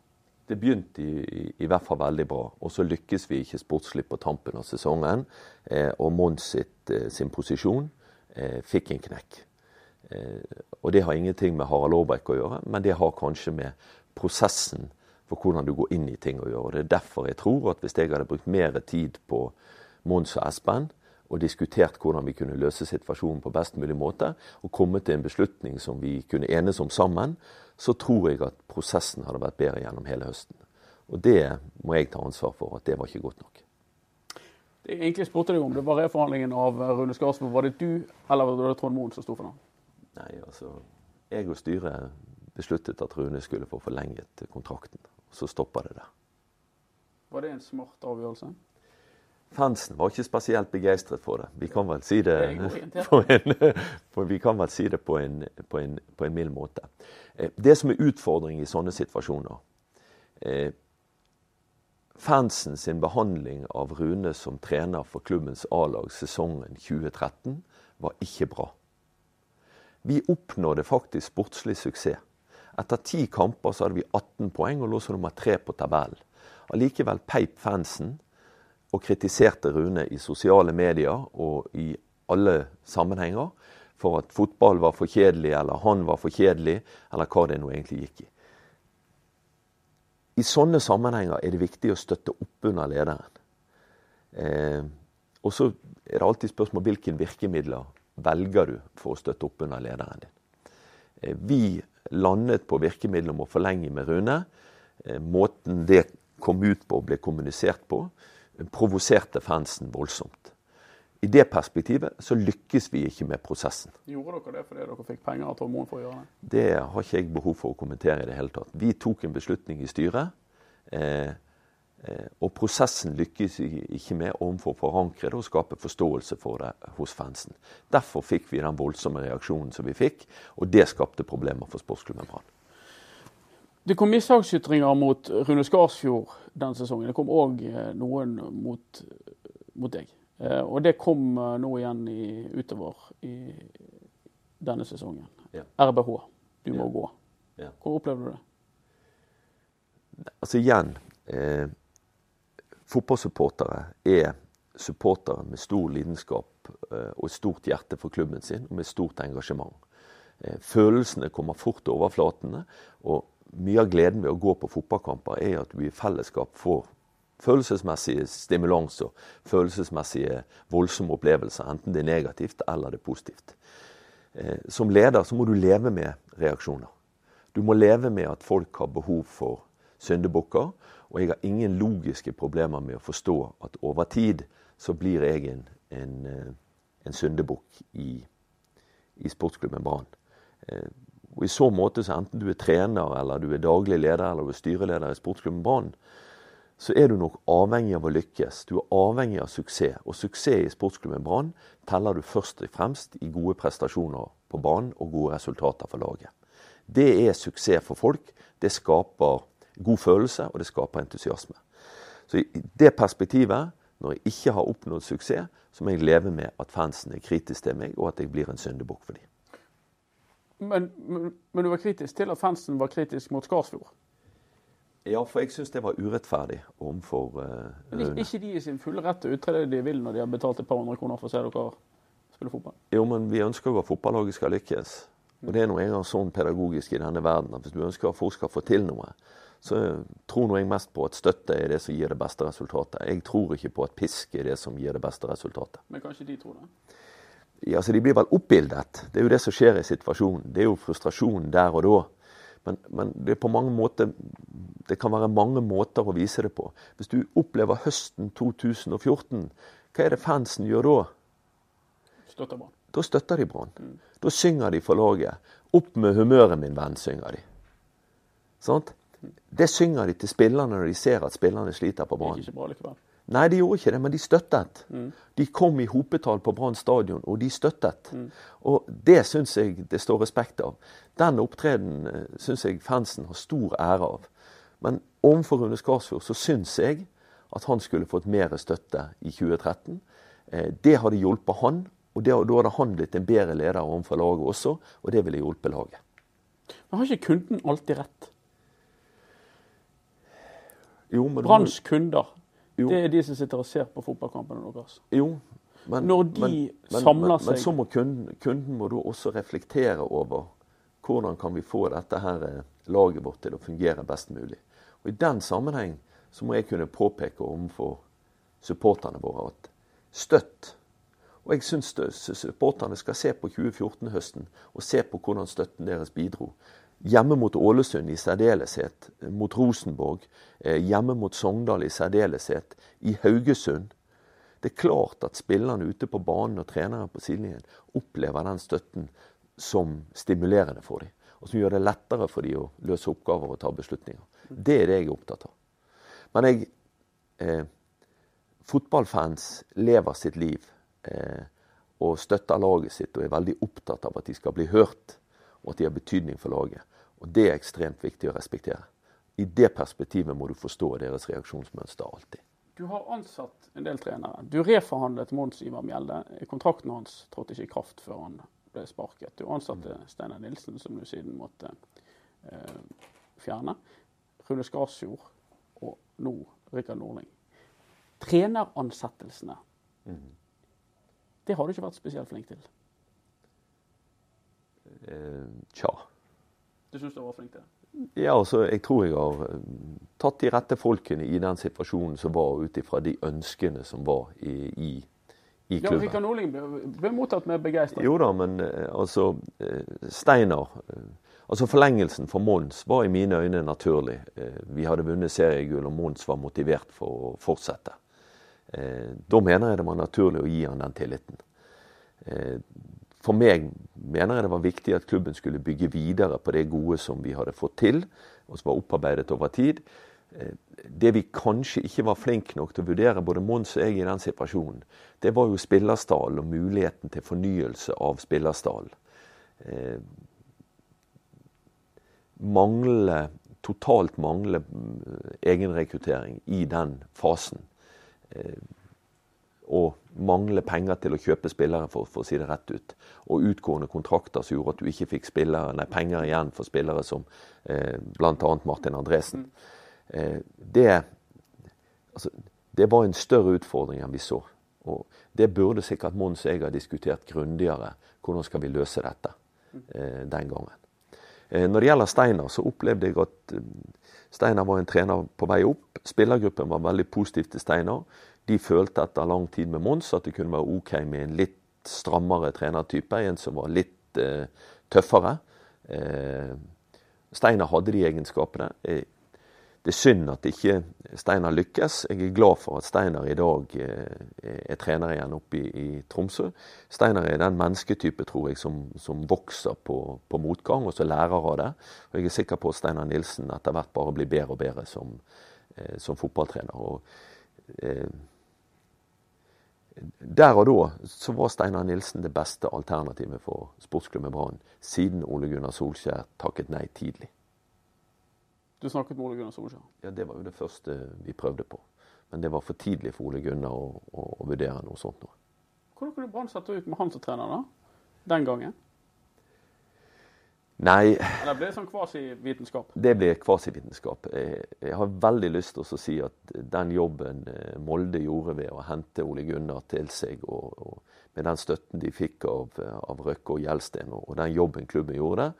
Det begynte i, i, hvert fall veldig bra. Og så lykkes vi ikke sportslig på tampen av sesongen. Eh, og Mons eh, sin posisjon eh, fikk en knekk. Eh, og det har ingenting med Harald Aarbrekk å gjøre, men det har kanskje med prosessen for hvordan du går inn i ting å gjøre. Det er derfor jeg tror at hvis jeg hadde brukt mer tid på Mons og Espen, og diskutert hvordan vi kunne løse situasjonen på best mulig måte, og kommet til en beslutning som vi kunne enes om sammen, så tror jeg at prosessen hadde vært bedre gjennom hele høsten. Og det må jeg ta ansvar for, at det var ikke godt nok. Det jeg egentlig spurte deg om, det var reforhandlingen av Rune Skarsmo. Var det du eller var det Trond Moen som sto for den? Nei, altså, Jeg og styret besluttet at Rune skulle få forlenget kontrakten. Så stoppa det der. Var det en smart avgjørelse? Fansen var ikke spesielt begeistret for det. Vi kan vel si det, på en, [LAUGHS] si det på en, på en, på en mild måte. Eh, det som er utfordring i sånne situasjoner eh, Fansen sin behandling av Rune som trener for klubbens A-lag sesongen 2013 var ikke bra. Vi oppnådde faktisk sportslig suksess. Etter ti kamper så hadde vi 18 poeng og lå som nummer tre på tabellen. Allikevel peip fansen og kritiserte Rune i sosiale medier og i alle sammenhenger for at fotball var for kjedelig, eller han var for kjedelig, eller hva det nå egentlig gikk i. I sånne sammenhenger er det viktig å støtte opp under lederen. Eh, og så er det alltid spørsmål hvilke virkemidler velger du for å støtte opp under lederen din? Eh, vi landet på virkemidlet om å forlenge med Rune. Eh, måten det kom ut på og ble kommunisert på, provoserte fansen voldsomt. I det perspektivet så lykkes vi ikke med prosessen. Gjorde dere det fordi dere fikk penger av Tormoen for å gjøre det? Det har ikke jeg behov for å kommentere i det hele tatt. Vi tok en beslutning i styret. Eh, eh, og prosessen lykkes ikke med overfor å forankre det og skape forståelse for det hos fansen. Derfor fikk vi den voldsomme reaksjonen som vi fikk, og det skapte problemer for sportsklubben Brann. Det kom mishagsytringer mot Rune Skarsfjord den sesongen. Det kom òg eh, noen mot, mot deg. Eh, og det kom eh, nå igjen i, utover i denne sesongen. Ja. RBH, du må Ja. gå. Ja. Hvor opplevde du det? Altså igjen eh, Fotballsupportere er supportere med stor lidenskap eh, og et stort hjerte for klubben sin, og med stort engasjement. Eh, følelsene kommer fort til overflatene, og mye av gleden ved å gå på fotballkamper er at du i fellesskap får følelsesmessige stimulanser, følelsesmessige voldsomme opplevelser, enten det er negativt eller det er positivt. Eh, som leder så må du leve med reaksjoner. Du må leve med at folk har behov for syndebukker. Og jeg har ingen logiske problemer med å forstå at over tid så blir jeg en, en, eh, en syndebukk i, i sportsklubben Brann. Eh, Og i så måte så enten du er trener, eller du er daglig leder eller du er styreleder i sportsklubben Brann, så er du nok avhengig av å lykkes. Du er avhengig av suksess. Og suksess i sportsklubben Brann teller du først og fremst i gode prestasjoner på banen og gode resultater for laget. Det er suksess for folk. Det skaper god følelse, og det skaper entusiasme. Så i det perspektivet, når jeg ikke har oppnådd suksess, så må jeg leve med at fansen er kritisk til meg, og at jeg blir en syndebukk for dem. Men, men, men du var kritisk til at fansen var kritisk mot Skarsfjord. Ja, for jeg syns det var urettferdig overfor uh, Rune. ikke de i sin fulle rett til å ytre det de vil når de har betalt et par hundre kroner for å se dere spille fotball? Jo, men vi ønsker jo at fotballaget skal lykkes. Og det er nå engang sånn pedagogisk i denne verden at hvis du ønsker at folk skal få til noe, så tror nå jeg mest på at støtte er det som gir det beste resultatet. Jeg tror ikke på at pisk er det som gir det beste resultatet. Men kanskje de tror det? Ja, De blir vel oppbildet. Det er jo det som skjer i situasjonen. Det er jo frustrasjonen der og da. Men, men det, er måter, det kan være mange måter å vise det på. Hvis du opplever høsten 2014, hva er det fansen gjør da? Støtter Brann. Da støtter de Brann. Da synger de for laget. Opp med humøret, min venn, synger de. Sant? Det synger de til spillerne når de ser at spillerne sliter på Brann. Nei, de gjorde ikke det, men de støttet. De kom i hopetall på Brann stadion, og de støttet. Og det syns jeg det står respekt av. Den opptredenen syns jeg fansen har stor ære av. Men overfor Rune Skarsfjord så syns jeg at han skulle fått mer støtte i 2013. Eh, Det hadde hjulpet han, og det, da hadde han blitt en bedre leder overfor laget også, og det ville hjulpet laget. Men har ikke kunden alltid rett? Jo, Branns kunder, Jo. det er de som sitter og ser på fotballkampene deres. Jo, men, Når de men, samler men, seg- Men så må kunden, kunden må også reflektere over hvordan kan vi få dette her eh, laget vårt til å fungere best mulig. Og I den sammenheng så må jeg kunne påpeke overfor supporterne våre at støtt Og jeg syns supporterne skal se på 2014-høsten og se på hvordan støtten deres bidro. Hjemme mot Ålesund i særdeleshet, mot Rosenborg, eh, hjemme mot Sogndal i særdeleshet, i Haugesund. Det er klart at spillerne ute på banen og trenere på sidelinjen opplever den støtten som stimulerende for dem. Og som gjør det lettere for dem å løse oppgaver og ta beslutninger. Det er det jeg er opptatt av. Men jeg eh, Fotballfans lever sitt liv eh, og støtter laget sitt og er veldig opptatt av at de skal bli hørt, og at de har betydning for laget. Og det er ekstremt viktig å respektere. I det perspektivet må du forstå deres reaksjonsmønster alltid. Du har ansatt en del trenere. Du reforhandlet Mons Ivar Mjelde. Kontrakten hans trådte ikke i kraft før han ble sparket. Du ansatte Steinar Nilsen, som du siden måtte eh, fjerne. Rune Skarsfjord og nå Rikard Norling. Treneransettelsene, det har du ikke vært spesielt flink til. Eh, tja. Du syns du var flink til det? Ja, altså, jeg tror jeg har eh, tatt de rette folkene i den situasjonen som var, ut ifra de ønskene som var i, i, i klubben. Ja, Rikard Norling ble mottatt med begeistring. Jo da, men altså Steinar Altså Forlengelsen for Mons var i mine øyne naturlig. Vi hadde vunnet seriegull, og Mons var motivert for å fortsette. Da mener jeg det var naturlig å gi han den tilliten. For meg mener jeg det var viktig at klubben skulle bygge videre på det gode som vi hadde fått til, og som var opparbeidet over tid. Eh, det vi kanskje ikke var flinke nok til å vurdere, både Mons og jeg i den situasjonen, det var jo spillerstallen og muligheten til fornyelse av spillerstallen. Eh, mangle, totalt mangle mm, egenrekruttering i den fasen. Eh, og mangle penger til å kjøpe spillere, for, for, å si det rett ut. Og utgående kontrakter som gjorde at du ikke fikk spillere, nei, penger igjen for spillere som eh, bl.a. Martin Andresen. Eh, det, altså, det var en større utfordring enn vi så. Og det burde sikkert Mons og jeg ha diskutert grundigere. Hvordan skal vi løse dette eh, den gangen. Eh, når det gjelder Steinar, så opplevde jeg at eh, Steinar var en trener på vei opp. Spillergruppen var veldig positiv til Steinar. De følte etter lang tid med Mons at det kunne være OK med en litt strammere trenertype. En som var litt eh, tøffere. Eh, Steinar hadde de egenskapene. Eh, det er synd at ikke Steinar lykkes. Jeg er glad for at Steinar i dag eh, er trener igjen oppe i, i Tromsø. Steinar er den mennesketype, tror jeg, som, som vokser på, på, motgang, og som lærer av det. Og jeg er sikker på at Steinar Nilsen etter hvert bare blir bedre og bedre som, eh, som fotballtrener. Og, eh, der og da så var Steinar Nilsen det beste alternativet for sportsklubben Brann, siden Ole Gunnar Solskjær takket nei tidlig. Du snakket med Ole Gunnar Solskjær? Ja, Det var jo det første vi prøvde på. Men det var for tidlig for Ole Gunnar å, å, å vurdere noe sånt. Nå. Hvordan kunne Brann sette ut med han som trener da? den gangen? Nei Eller ble det sånn kvasivitenskap? Det ble kvasivitenskap. Jeg, jeg har veldig lyst til å si at den jobben eh, Molde gjorde ved å hente Ole Gunnar til seg, og, og med den støtten de fikk av, av Røkke og Gjelsten, og, og den jobben klubben gjorde,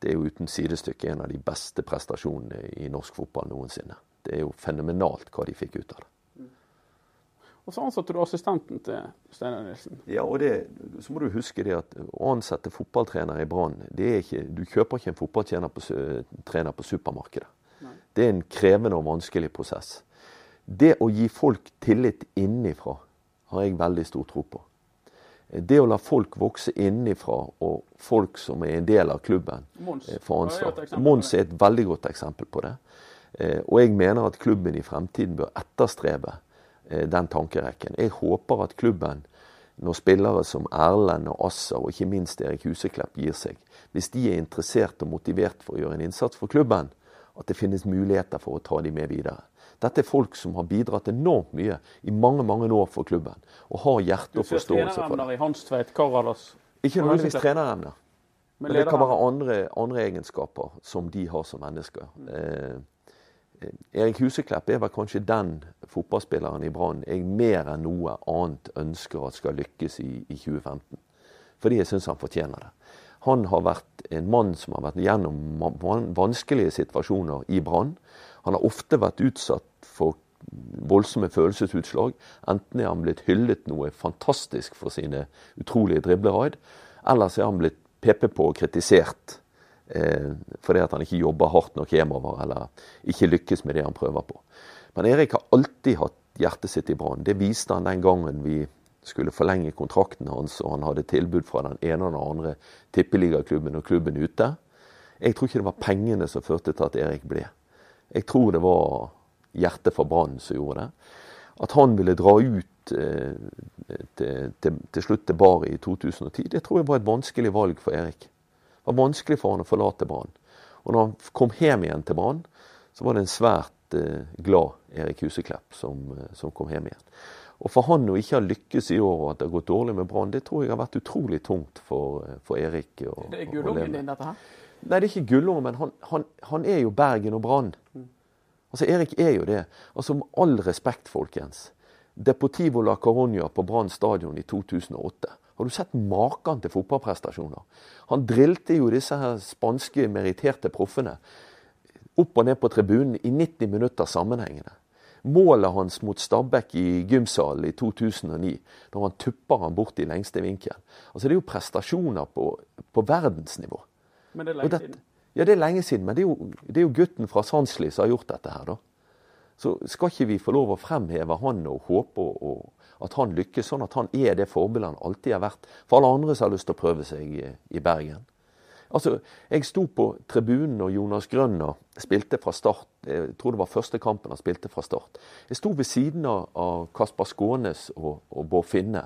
det er jo uten sidestykke en av de beste prestasjonene i norsk fotball noensinne. Det er jo fenomenalt hva de fikk ut av det. Og så ansatte du assistenten til Steinar Nilsen. Ja, og det, så må du huske det at å ansette fotballtrener i Brann Du kjøper ikke en fotballtrener på, på supermarkedet. Nei. Det er en krevende og vanskelig prosess. Det å gi folk tillit innifra har jeg veldig stor tro på. Det å la folk vokse innifra, og folk som er en del av klubben, får ansvar. Mons er et veldig godt eksempel på det. Eh, og jeg mener at klubben i fremtiden bør etterstrebe Eh, den tankerekken. Jeg håper at klubben, når spillere som Erlend og Assa og ikke minst Erik Huseklepp gir seg, hvis de er interessert og motivert for å gjøre en innsats for klubben, at det finnes muligheter for å ta dem med videre. Dette er folk som har bidratt enormt mye i mange mange år for klubben, og har hjerte og forståelse for det. Du ser treneremner i Hanstveit, Karadas Ikke nødvendigvis treneremner. Men det kan være andre, andre, egenskaper som de har som mennesker. Mm. Eh, Erik Huseklepp er vel kanskje den fotballspilleren i Brann jeg mer enn noe annet ønsker at skal lykkes i, i 2015. Fordi jeg syns han fortjener det. Han har vært en mann som har vært gjennom vanskelige situasjoner i Brann. Han har ofte vært utsatt for voldsomme følelsesutslag. Enten er han blitt hyllet noe fantastisk for sine utrolige dribleraid, eller så er han blitt pepet på og kritisert fordi at han ikke jobber hardt nok hjemover eller ikke lykkes med det han prøver på. Men Erik har alltid hatt hjertet sitt i Brann. Det viste han den gangen vi skulle forlenge kontrakten hans, og han hadde tilbud fra den ene og den andre tippeligaklubben og klubben ute. Jeg tror ikke det var pengene som førte til at Erik ble. Jeg tror det var hjertet for Brann som gjorde det. At han ville dra ut eh, til, til, til, slutt til Bari i 2010, det tror jeg var et vanskelig valg for Erik. Var vanskelig for han å forlate Brann. Og når han kom hjem igjen til Brann, så var det en svært eh, glad Erik Huseklepp som, eh, som, kom hjem igjen. Og for han å ikke ha lykkes i år og at det har gått dårlig med Brann, det tror jeg har vært utrolig tungt for, eh, for Erik. Og, det er gullungen din, dette her? Nei, det er ikke gullungen, men han, han, han, er jo Bergen og Brann. Mm. Altså, Erik er jo det. Altså, Med all respekt, folkens. Deportivo la Caronia på Brann stadion i 2008. Har du sett maken til fotballprestasjoner? Han drilte jo disse her spanske meritterte proffene opp og ned på tribunen i 90 minutter sammenhengende. Målet hans mot Stabæk i gymsalen i 2009, da han tupper han bort i lengste vinkel. Altså Det er jo prestasjoner på, på verdensnivå. Men det er lenge siden? Ja, det er lenge siden. Men det er jo, det er jo gutten fra Sandsli som har gjort dette her, da. Så skal ikke vi få lov å fremheve han og håpe og, og at han lykkes, sånn at han er det forbildet han alltid har vært for alle andre som har lyst til å prøve seg i, Bergen. Altså, Jeg sto på tribunen når Jonas Grønner spilte fra start. Jeg tror det var første kampen han spilte fra start. Jeg sto ved siden av Kasper Skånes og, og Bård Finne.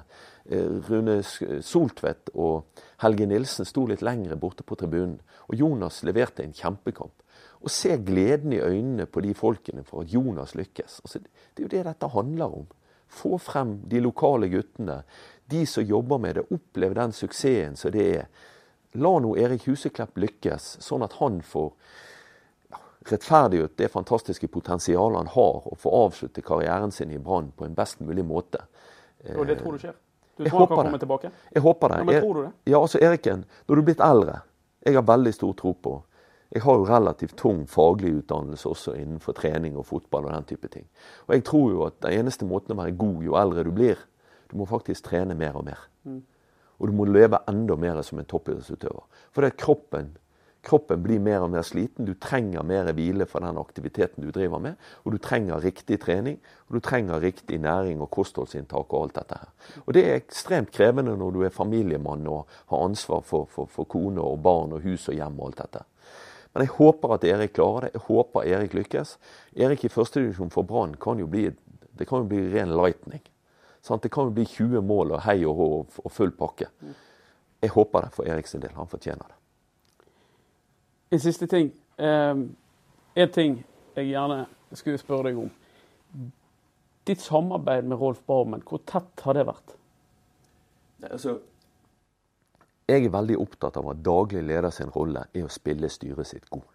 Eh, Rune Soltvedt og Helge Nilsen sto litt lengre borte på tribunen. Og Jonas leverte en kjempekamp. Å se gleden i øynene på de folkene for at Jonas lykkes. Altså, det er jo det dette handler om. Få frem de lokale guttene. De som jobber med det. Opplev den suksessen som det er. La nå Erik Huseklepp lykkes, sånn at han får rettferdiggjort det fantastiske potensialet han har, og får avslutte karrieren sin i Brann på en best mulig måte. Og det tror du skjer? Du tror han kan komme tilbake? Jeg håper det. Ja, men tror du det? Ja, altså Eriken, når du er blitt eldre Jeg har veldig stor tro på Jeg har jo relativt tung faglig utdannelse også innenfor trening og fotball og den type ting. Og jeg tror jo at den eneste måten å være god jo eldre du blir, du må faktisk trene mer og mer. Mm. Og du må leve enda mer som en toppidrettsutøver. For det er kroppen, kroppen blir mer og mer sliten. Du trenger mer hvile for den aktiviteten du driver med. Og du trenger riktig trening, og du trenger riktig næring og kostholdsinntak og alt dette her. Og det er ekstremt krevende når du er familiemann og har ansvar for, for, for kone og barn og hus og hjem og alt dette. Men jeg håper at Erik klarer det. Jeg håper Erik lykkes. Erik i førstedivisjon for Brann kan jo bli, det kan jo bli ren lightning. Sant? Det kan jo bli 20 mål og hei og hå og full pakke. Jeg håper det for Eriks del. Han fortjener det. En siste ting. Um, en ting jeg gjerne skulle spørre deg om. Ditt samarbeid med Rolf Barmen, hvor tett har det vært? Altså, jeg er veldig opptatt av at daglig leder sin rolle er å spille styret sitt god.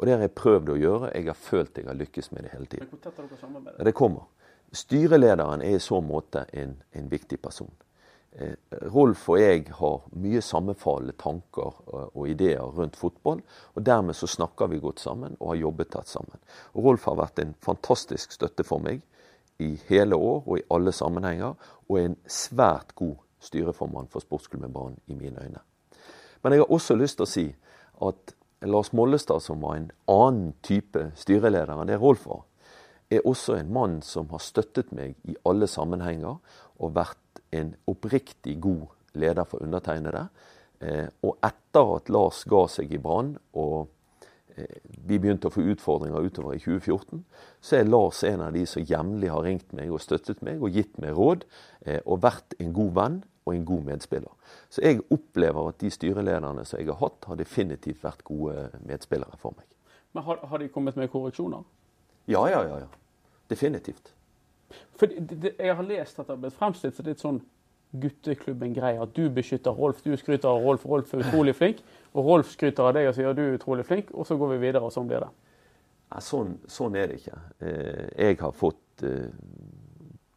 Og det har jeg prøvd å gjøre. Jeg har følt jeg har lykkes med det hele tiden. Det kommer. Styrelederen er i så måte en, en viktig person. Eh, Rolf og jeg har mye sammenfallende tanker og, og ideer rundt fotball. og Dermed så snakker vi godt sammen og har jobbet tett sammen. Og Rolf har vært en fantastisk støtte for meg i hele år og i alle sammenhenger. Og er en svært god styreformann for Sportsklubben Brann i mine øyne. Men jeg har også lyst til å si at Lars Mollestad, som var en annen type styreleder enn det Rolf var, er også en mann som har støttet meg i alle sammenhenger og vært en oppriktig god leder for undertegnede. Eh, og etter at Lars ga seg i Brann og eh, vi begynte å få utfordringer utover i 2014, så er Lars en av de som jevnlig har ringt meg og støttet meg og gitt meg råd, eh, og vært en god venn og en god medspiller. Så jeg opplever at de styrelederne som jeg har hatt, har definitivt vært gode medspillere for meg. Men har, har de kommet med korreksjoner? Ja, ja, ja. ja. Definitivt. For det, det, Jeg har lest at det har blitt fremstilt som litt sånn gutteklubben-greie. At du beskytter Rolf, du skryter av Rolf, Rolf er utrolig flink. Og Rolf skryter av deg og sier du er utrolig flink, og så går vi videre, og sånn blir det. Ja, sånn, sånn, er det ikke. Eh, jeg har fått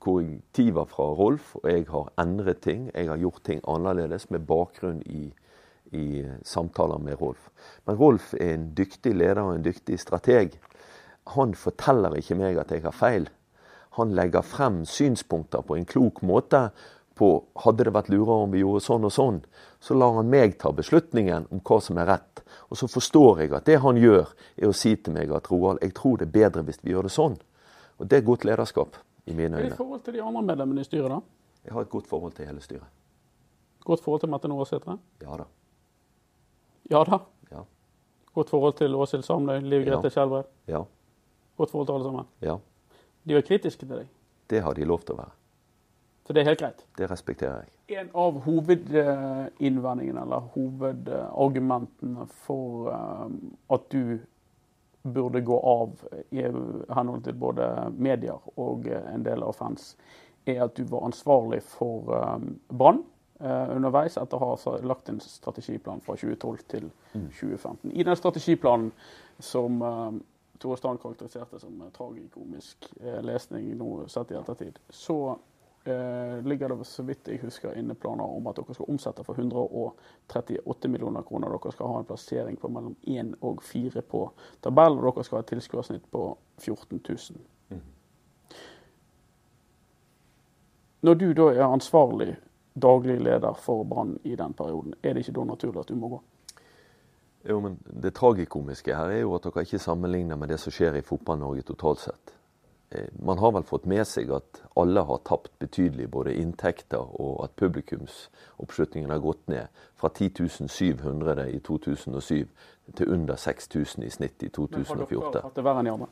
korrektiver fra Rolf, og jeg har endret ting. Jeg har gjort ting annerledes med bakgrunn i, i samtaler med Rolf. Men Rolf er en dyktig leder og en dyktig strateg han forteller ikke meg at jeg har feil. Han legger frem synspunkter på en klok måte på hadde det vært lurere om vi gjorde sånn og sånn. Så lar han meg ta beslutningen om hva som er rett. Og så forstår jeg at det han gjør, er å si til meg at Roald, jeg tror det er bedre hvis vi gjør det sånn. Og det er godt lederskap i mine øyne. I forhold til de andre medlemmene i styret, da? Jeg har et godt forhold til hele styret. Godt forhold til Mette Nåresætre? Ja da. Ja da? Ja. Godt forhold til Åshild Samnøy, Liv Grete ja. Skjelbred? Ja. Godt forhold til alle sammen? Ja. De var kritiske til deg? Det har de lov til å være. Så det er helt greit? Det respekterer jeg. En av hovedinnvendingene, eller hovedargumentene for um, at du burde gå av i henhold til både medier og en del av fans, er at du var ansvarlig for um, Brann uh, underveis etter å ha lagt en strategiplan fra 2012 til 2015. Mm. I den strategiplanen som Tore Strand karakteriserte som eh, tragikomisk eh, lesning nå sett i ettertid, så eh, ligger det så vidt jeg husker inne planer om at dere skal omsette for 138 millioner kroner. Dere skal ha en plassering på mellom 1 og 4 på tabellen, og dere skal ha et tilskuersnitt på 14 000. Mm. Når du da er ansvarlig daglig leder for Brann i den perioden, er det ikke da naturlig at du må gå? Jo, men Det tragikomiske her er jo at dere ikke sammenligner med det som skjer i Fotball-Norge totalt sett. Eh, man har vel fått med seg at alle har tapt betydelig både inntekter og at publikumsoppslutningen har gått ned fra 10.700 i 2007 til under 6000 i snitt i 2014. Men har dere hatt det verre enn de andre?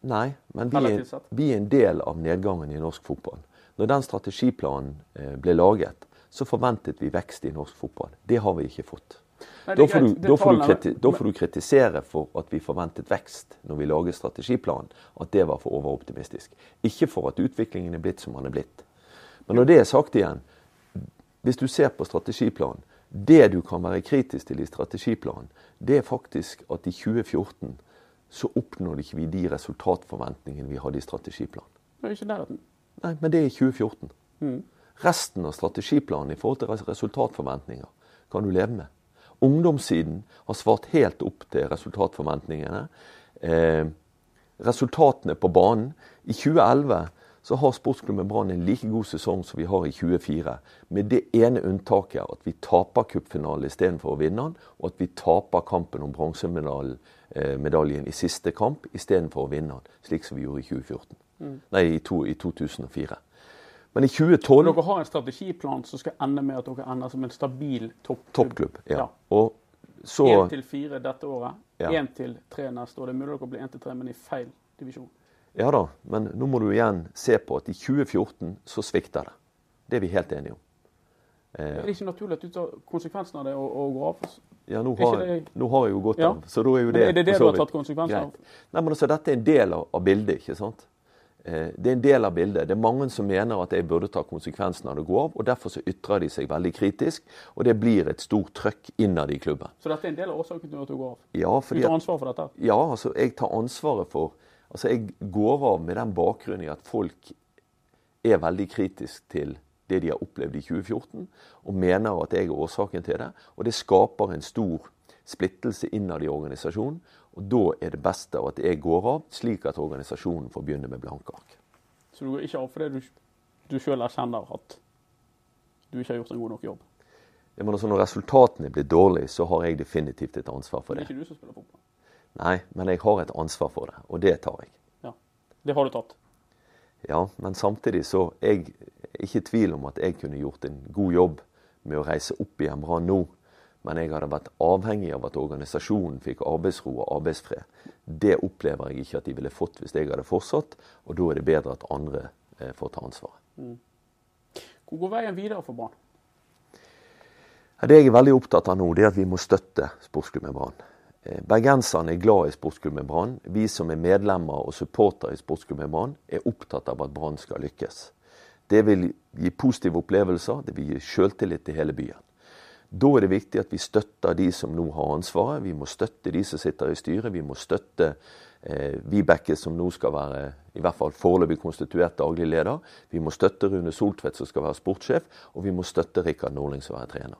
Nei, men vi er, vi er en del av nedgangen i norsk fotball. Når den strategiplanen eh, ble laget, så forventet vi vekst i norsk fotball. Det har vi ikke fått. Da, får du, da, får kriti, da, får du, kritisere for at vi forventet vekst når vi laget strategiplanen. At det var for overoptimistisk. Ikke for at utviklingen er blitt som den er blitt. Men når det er sagt igjen, hvis du ser på strategiplanen Det du kan være kritisk til i strategiplanen, det er faktisk at i 2014 så oppnådde ikke vi de resultatforventningene vi hadde i strategiplanen. Ikke nærheten. Nei, men det er i 2014. Mm. Resten av strategiplanen i forhold til resultatforventninger kan du leve med. Ungdomssiden har svart helt opp til resultatforventningene. Eh, resultatene på banen I 2011 så har sportsklubben Brann en like god sesong som vi har i 2024. Med det ene unntaket at vi taper cupfinalen istedenfor å vinne den, og at vi taper kampen om bronsemedaljen eh, i siste kamp istedenfor å vinne den, slik som vi gjorde i 2014. Mm. Nei, i, to, i, 2004. Men i 2012 Dere har en strategiplan som skal ende med at dere ender som en stabil toppklubb. toppklubb ja. ja. Så Én til fire dette året, én ja. til tre neste år. Det er mulig dere blir én til tre, men i feil divisjon. Ja da, men nå må du igjen se på at i 2014 så svikter det. Det er vi helt enige om. Eh, er det ikke naturlig at du tar konsekvensen av det og, og går av? Ja, nå har, det... nå har, jeg jo gått av. Så da er jo det men Er det det du har tatt konsekvensen av? Nei, men altså, Dette er en del av, av bildet. ikke sant? Eh, det er en del av bildet. Det er mange som mener at jeg burde ta konsekvensen av det gå av. og Derfor så ytrer de seg veldig kritisk, og det blir et stort trøkk innad i klubben. Så dette er en del av årsaken til at du går av? Ja, fordi du tar ansvar for dette? Ja, altså jeg tar ansvaret for Altså jeg går av med den bakgrunnen i at folk er veldig kritisk til det de har opplevd i 2014, og mener at jeg er årsaken til det. Og det skaper en stor splittelse innad i organisasjonen. Og Da er det beste at jeg går av, slik at organisasjonen får begynne med blanke ark. Så du går ikke av fordi du, du sjøl erkjenner at du ikke har gjort en god nok jobb? Ja, men altså Når resultatene blir dårlige, så har jeg definitivt et ansvar for det. Det er ikke du som spiller fotball? Nei, men jeg har et ansvar for det, og det tar jeg. Ja, Det har du tatt? Ja, men samtidig så er jeg ikke i tvil om at jeg kunne gjort en god jobb med å reise opp igjen Brann nå men jeg hadde vært avhengig av at organisasjonen fikk arbeidsro og arbeidsfred. Det opplever jeg ikke at de ville fått hvis jeg hadde fortsatt, og da er det bedre at andre eh, får ta ansvaret. Mm. Hvor går veien videre for Brann? Det jeg er veldig opptatt av nå, det er at vi må støtte sportsklubben Brann. Eh, bergenserne er glad i sportsklubben Brann. Vi som er medlemmer og supportere i sportsklubben Brann, er opptatt av at Brann skal lykkes. Det vil gi positive opplevelser, det vil gi selvtillit til hele byen. Da er det viktig at vi støtter de som nå har ansvaret. Vi må støtte de som sitter i styret. Vi må støtte eh, Vibeke, som nå skal være i hvert fall foreløpig konstituert daglig leder. Vi må støtte Rune Soltvedt, som skal være sportssjef. Og vi må støtte Rikard Norling, som er trener.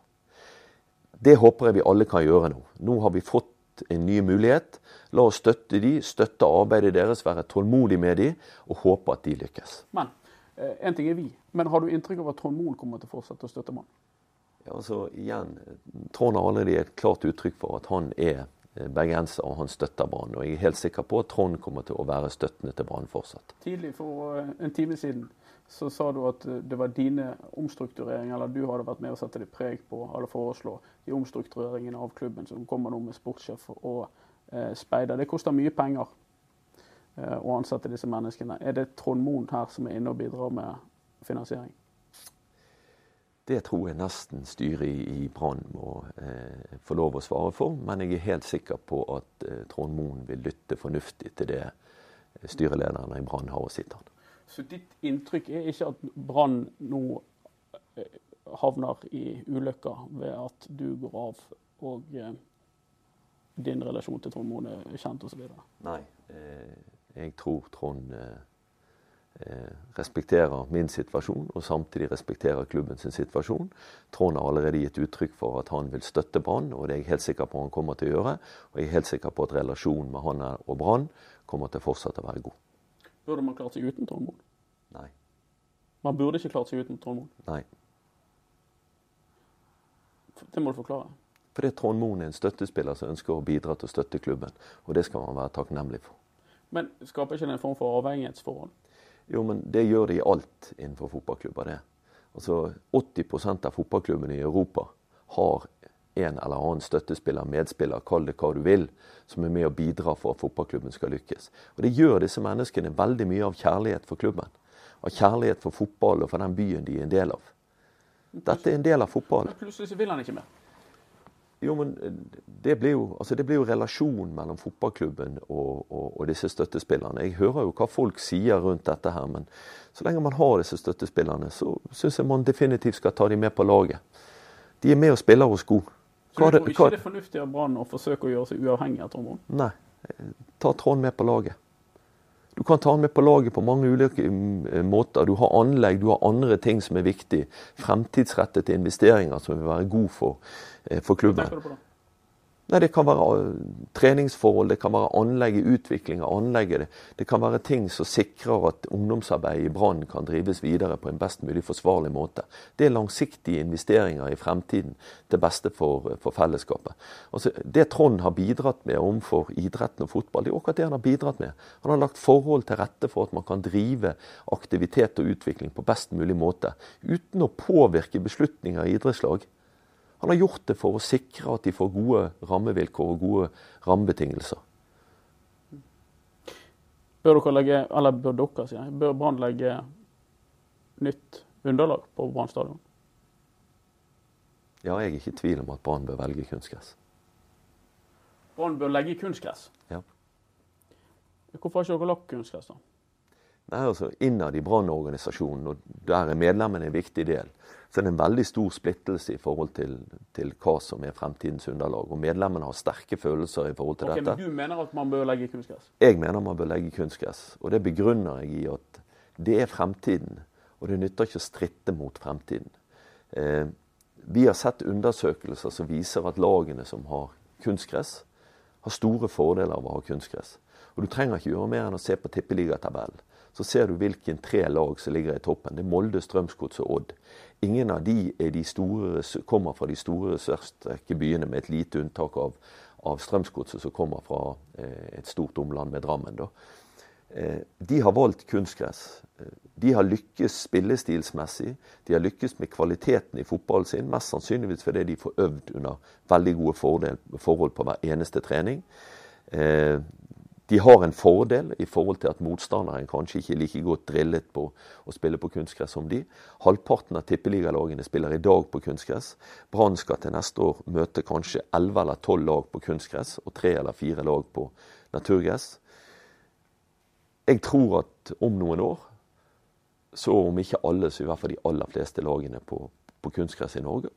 Det håper jeg vi alle kan gjøre nå. Nå har vi fått en ny mulighet. La oss støtte de, støtte arbeidet deres, være tålmodig med de, og håpe at de lykkes. Men eh, en ting er vi. Men har du inntrykk av at Trond Moen kommer til å fortsette å støtte mannen? Ja, altså igjen, Trond har allerede et klart uttrykk for at han er eh, bergenser og han støtter Brann. Og jeg er helt sikker på at Trond kommer til å være støttende til Brann fortsatt. Tidlig for eh, en time siden så sa du at eh, det var dine omstruktureringer, eller du hadde vært med å sette ditt preg på eller foreslå de omstruktureringene av klubben som kommer nå med sportssjef og eh, speider. Det koster mye penger eh, å ansette disse menneskene. Er det Trond Moen her som er inne og bidrar med finansiering? Det tror jeg nesten styret i, i Brann må eh, få lov å svare for. Men jeg er helt sikker på at eh, Trond Moen vil lytte fornuftig til det styrelederen styrelederne i Brann har å si til han. Så ditt inntrykk er ikke at Brann nå eh, havner i ulykker ved at du går av og eh, din relasjon til Trond Moen er kjent osv.? Nei, eh, jeg tror Trond Eh, respekterer min situasjon og samtidig respekterer klubben sin situasjon. Trond har allerede gitt uttrykk for at han vil støtte Brann, og det er jeg helt sikker på han kommer til å gjøre. Og jeg er helt sikker på at relasjonen med han og Brann kommer til å fortsette å være god. Burde man klart seg uten Trond? Nei. Man burde ikke klart seg uten Trond. Nei. Det må du forklare. Fordi Trond Moen er en støttespiller som ønsker å bidra til å støtte klubben. Og det skal man være takknemlig for. Men skaper ikke det en form for avhengighetsforhold? Jo, men det gjør de i alt innenfor fotballklubber, det. Altså 80% av fotballklubbene i Europa har en eller annen støttespiller, medspiller, kall det hva du vil, som er med og bidrar for at fotballklubben skal lykkes. Og Det gjør disse menneskene veldig mye av kjærlighet for klubben. Av kjærlighet for fotball og for den byen de er en del av. Dette er en del av fotballen. Plutselig vil han ikke mer. Jo, men det blir jo, altså det blir jo relasjon mellom fotballklubben og, og, og, disse støttespillerne. Jeg hører jo hva folk sier rundt dette her, men så lenge man har disse støttespillerne, så syns jeg man definitivt skal ta dem med på laget. De er med og spiller hos gode. Så du tror ikke det er fornuftig av Brann å forsøke å gjøre seg uavhengig av Trond Nei. Ta Trond med på laget. Du kan ta den med på laget på mange ulike mm, måter. Du har anlegg, du har andre ting som er viktig. Fremtidsrettede investeringer som vil være god for, eh, for klubben. Hva tenker du på da? Nei, Det kan være eh, treningsforhold, det kan være anlegget, utvikling av anlegget. Det kan være ting som sikrer at ungdomsarbeidet i Brann kan drives videre på en best mulig forsvarlig måte. Det er langsiktige investeringer i fremtiden til beste for, for fellesskapet. Altså, det Trond har bidratt med overfor idretten og fotball, det er akkurat det han har bidratt med. Han har lagt forhold til rette for at man kan drive aktivitet og utvikling på best mulig måte, uten å påvirke beslutninger i idrettslag. Han har gjort det for å sikre at de får gode rammevilkår og gode rammebetingelser. Bør dere legge, eller bør dere, sier jeg, bør Brann legge nytt underlag på Brann stadion? Ja, jeg er ikke i tvil om at Brann bør velge kunstgress. Brann bør legge kunstgress? Ja. Hvorfor har ikke dere lagt kunstgress, da? Nei, altså Innad i Brann-organisasjonen, og der er medlemmene en viktig del, så det er det en veldig stor splittelse i forhold til, til hva som er fremtidens underlag. Og medlemmene har sterke følelser i forhold til okay, dette. Men du mener at man bør legge kunstgress? Jeg mener man bør legge kunstgress. Og det begrunner jeg i at det er fremtiden. Og det nytter ikke å stritte mot fremtiden. Eh, vi har sett undersøkelser som viser at lagene som har kunstgress, har store fordeler av å ha kunstgress. Og du trenger ikke gjøre mer enn å se på tippeligatabellen så ser du hvilken tre lag som ligger i toppen. Det er Molde, Strømsgodset og Odd. Ingen av de, de store, kommer fra de store sørstrekke byene, med et lite unntak av, av Strømsgodset, som kommer fra eh, et stort omland med Drammen. Eh, de har valgt kunstgress. De har lykkes spillestilsmessig. De har lykkes med kvaliteten i fotballen sin, mest sannsynligvis fordi de får øvd under veldig gode forhold på hver eneste trening. Eh, de har en fordel i forhold til at motstanderen kanskje ikke er like godt drillet på å spille på kunstgress som de. Halvparten av tippeligalagene spiller i dag på kunstgress. Brann skal til neste år møte kanskje 11 eller 12 lag på kunstgress og 3 eller 4 lag på naturgress. Jeg tror at om noen år, så om ikke alle, så i hvert fall de aller fleste lagene på, på kunstgress i Norge.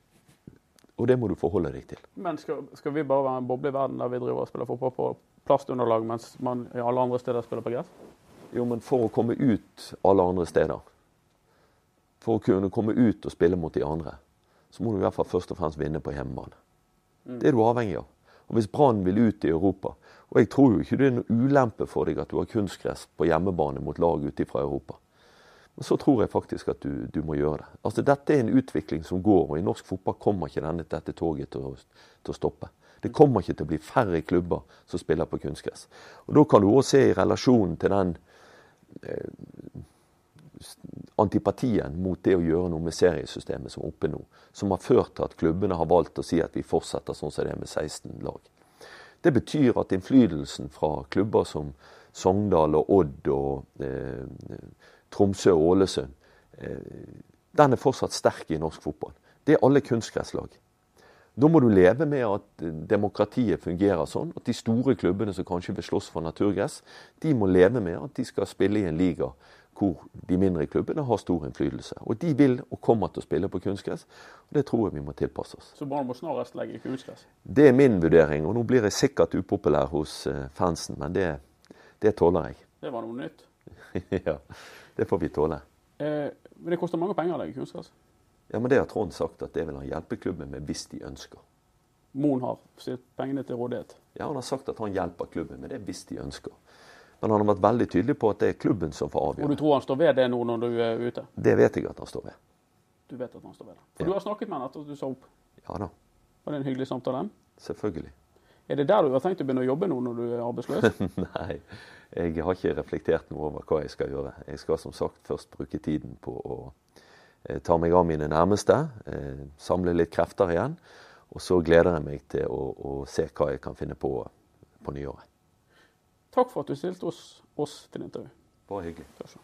Og det må du forholde deg til. Men skal, skal vi bare være en boble i verden der vi driver og spiller fotball på plastunderlag, mens man i alle andre steder spiller på gress? Jo, men for å komme ut alle andre steder, for å kunne komme ut og spille mot de andre, så må du i hvert fall først og fremst vinne på hjemmebane. Mm. Det er du avhengig av. Og Hvis Brann vil ut i Europa Og jeg tror jo ikke det er noe ulempe for deg at du har kunstgress på hjemmebane mot lag ute fra Europa. Men så tror jeg faktisk at du, du, må gjøre det. Altså Dette er en utvikling som går, og i norsk fotball kommer ikke denne, dette toget til å, til å stoppe. Det kommer ikke til å bli færre klubber som spiller på kunstgress. Og Da kan du òg se i relasjonen til den eh, antipatien mot det å gjøre noe med seriesystemet som er oppe nå, som har ført til at klubbene har valgt å si at vi fortsetter sånn som det er med 16 lag. Det betyr at innflytelsen fra klubber som Sogndal og Odd og eh, Tromsø og Ålesund, eh, den er fortsatt sterk i norsk fotball. Det er alle kunstgresslag. Da må du leve med at demokratiet fungerer sånn. At de store klubbene som kanskje vil slåss for naturgress, de må leve med at de skal spille i en liga hvor de mindre klubbene har stor innflytelse. Og de vil og kommer til å spille på kunstgress. og Det tror jeg vi må tilpasse oss. Så Brann må snarest legge kunstgress? Det er min vurdering. Og nå blir jeg sikkert upopulær hos eh, fansen, men det, det tåler jeg. Det var noe nytt? [LAUGHS] ja, det får vi tåle. Eh, men det koster mange penger å legge kunstgress? Ja, men Det har Trond sagt at det vil han hjelpe klubben med hvis de ønsker. Moen har stilt pengene til rådighet? Ja, han har sagt at han hjelper klubben med det hvis de ønsker. Men han har vært veldig tydelig på at det er klubben som får avgjøre. Og du tror han står ved det nå når du er ute? Det vet jeg at han står ved. Du vet at han står ved det. For Ja. du har snakket med han etter at du sa opp. Ja da, Var det en hyggelig samtale? selvfølgelig. Er det der du har tenkt å begynne å jobbe nå når du er arbeidsløs? [LAUGHS] Nei, jeg har ikke reflektert noe over hva jeg skal gjøre. Jeg skal som sagt først bruke tiden på å eh, ta meg av mine nærmeste, samler samle litt krefter igjen. Og så gleder jeg meg til å, å se hva jeg kan finne på på nyåret. Takk for at du stilte oss, oss til intervju. Bare hyggelig. Takk.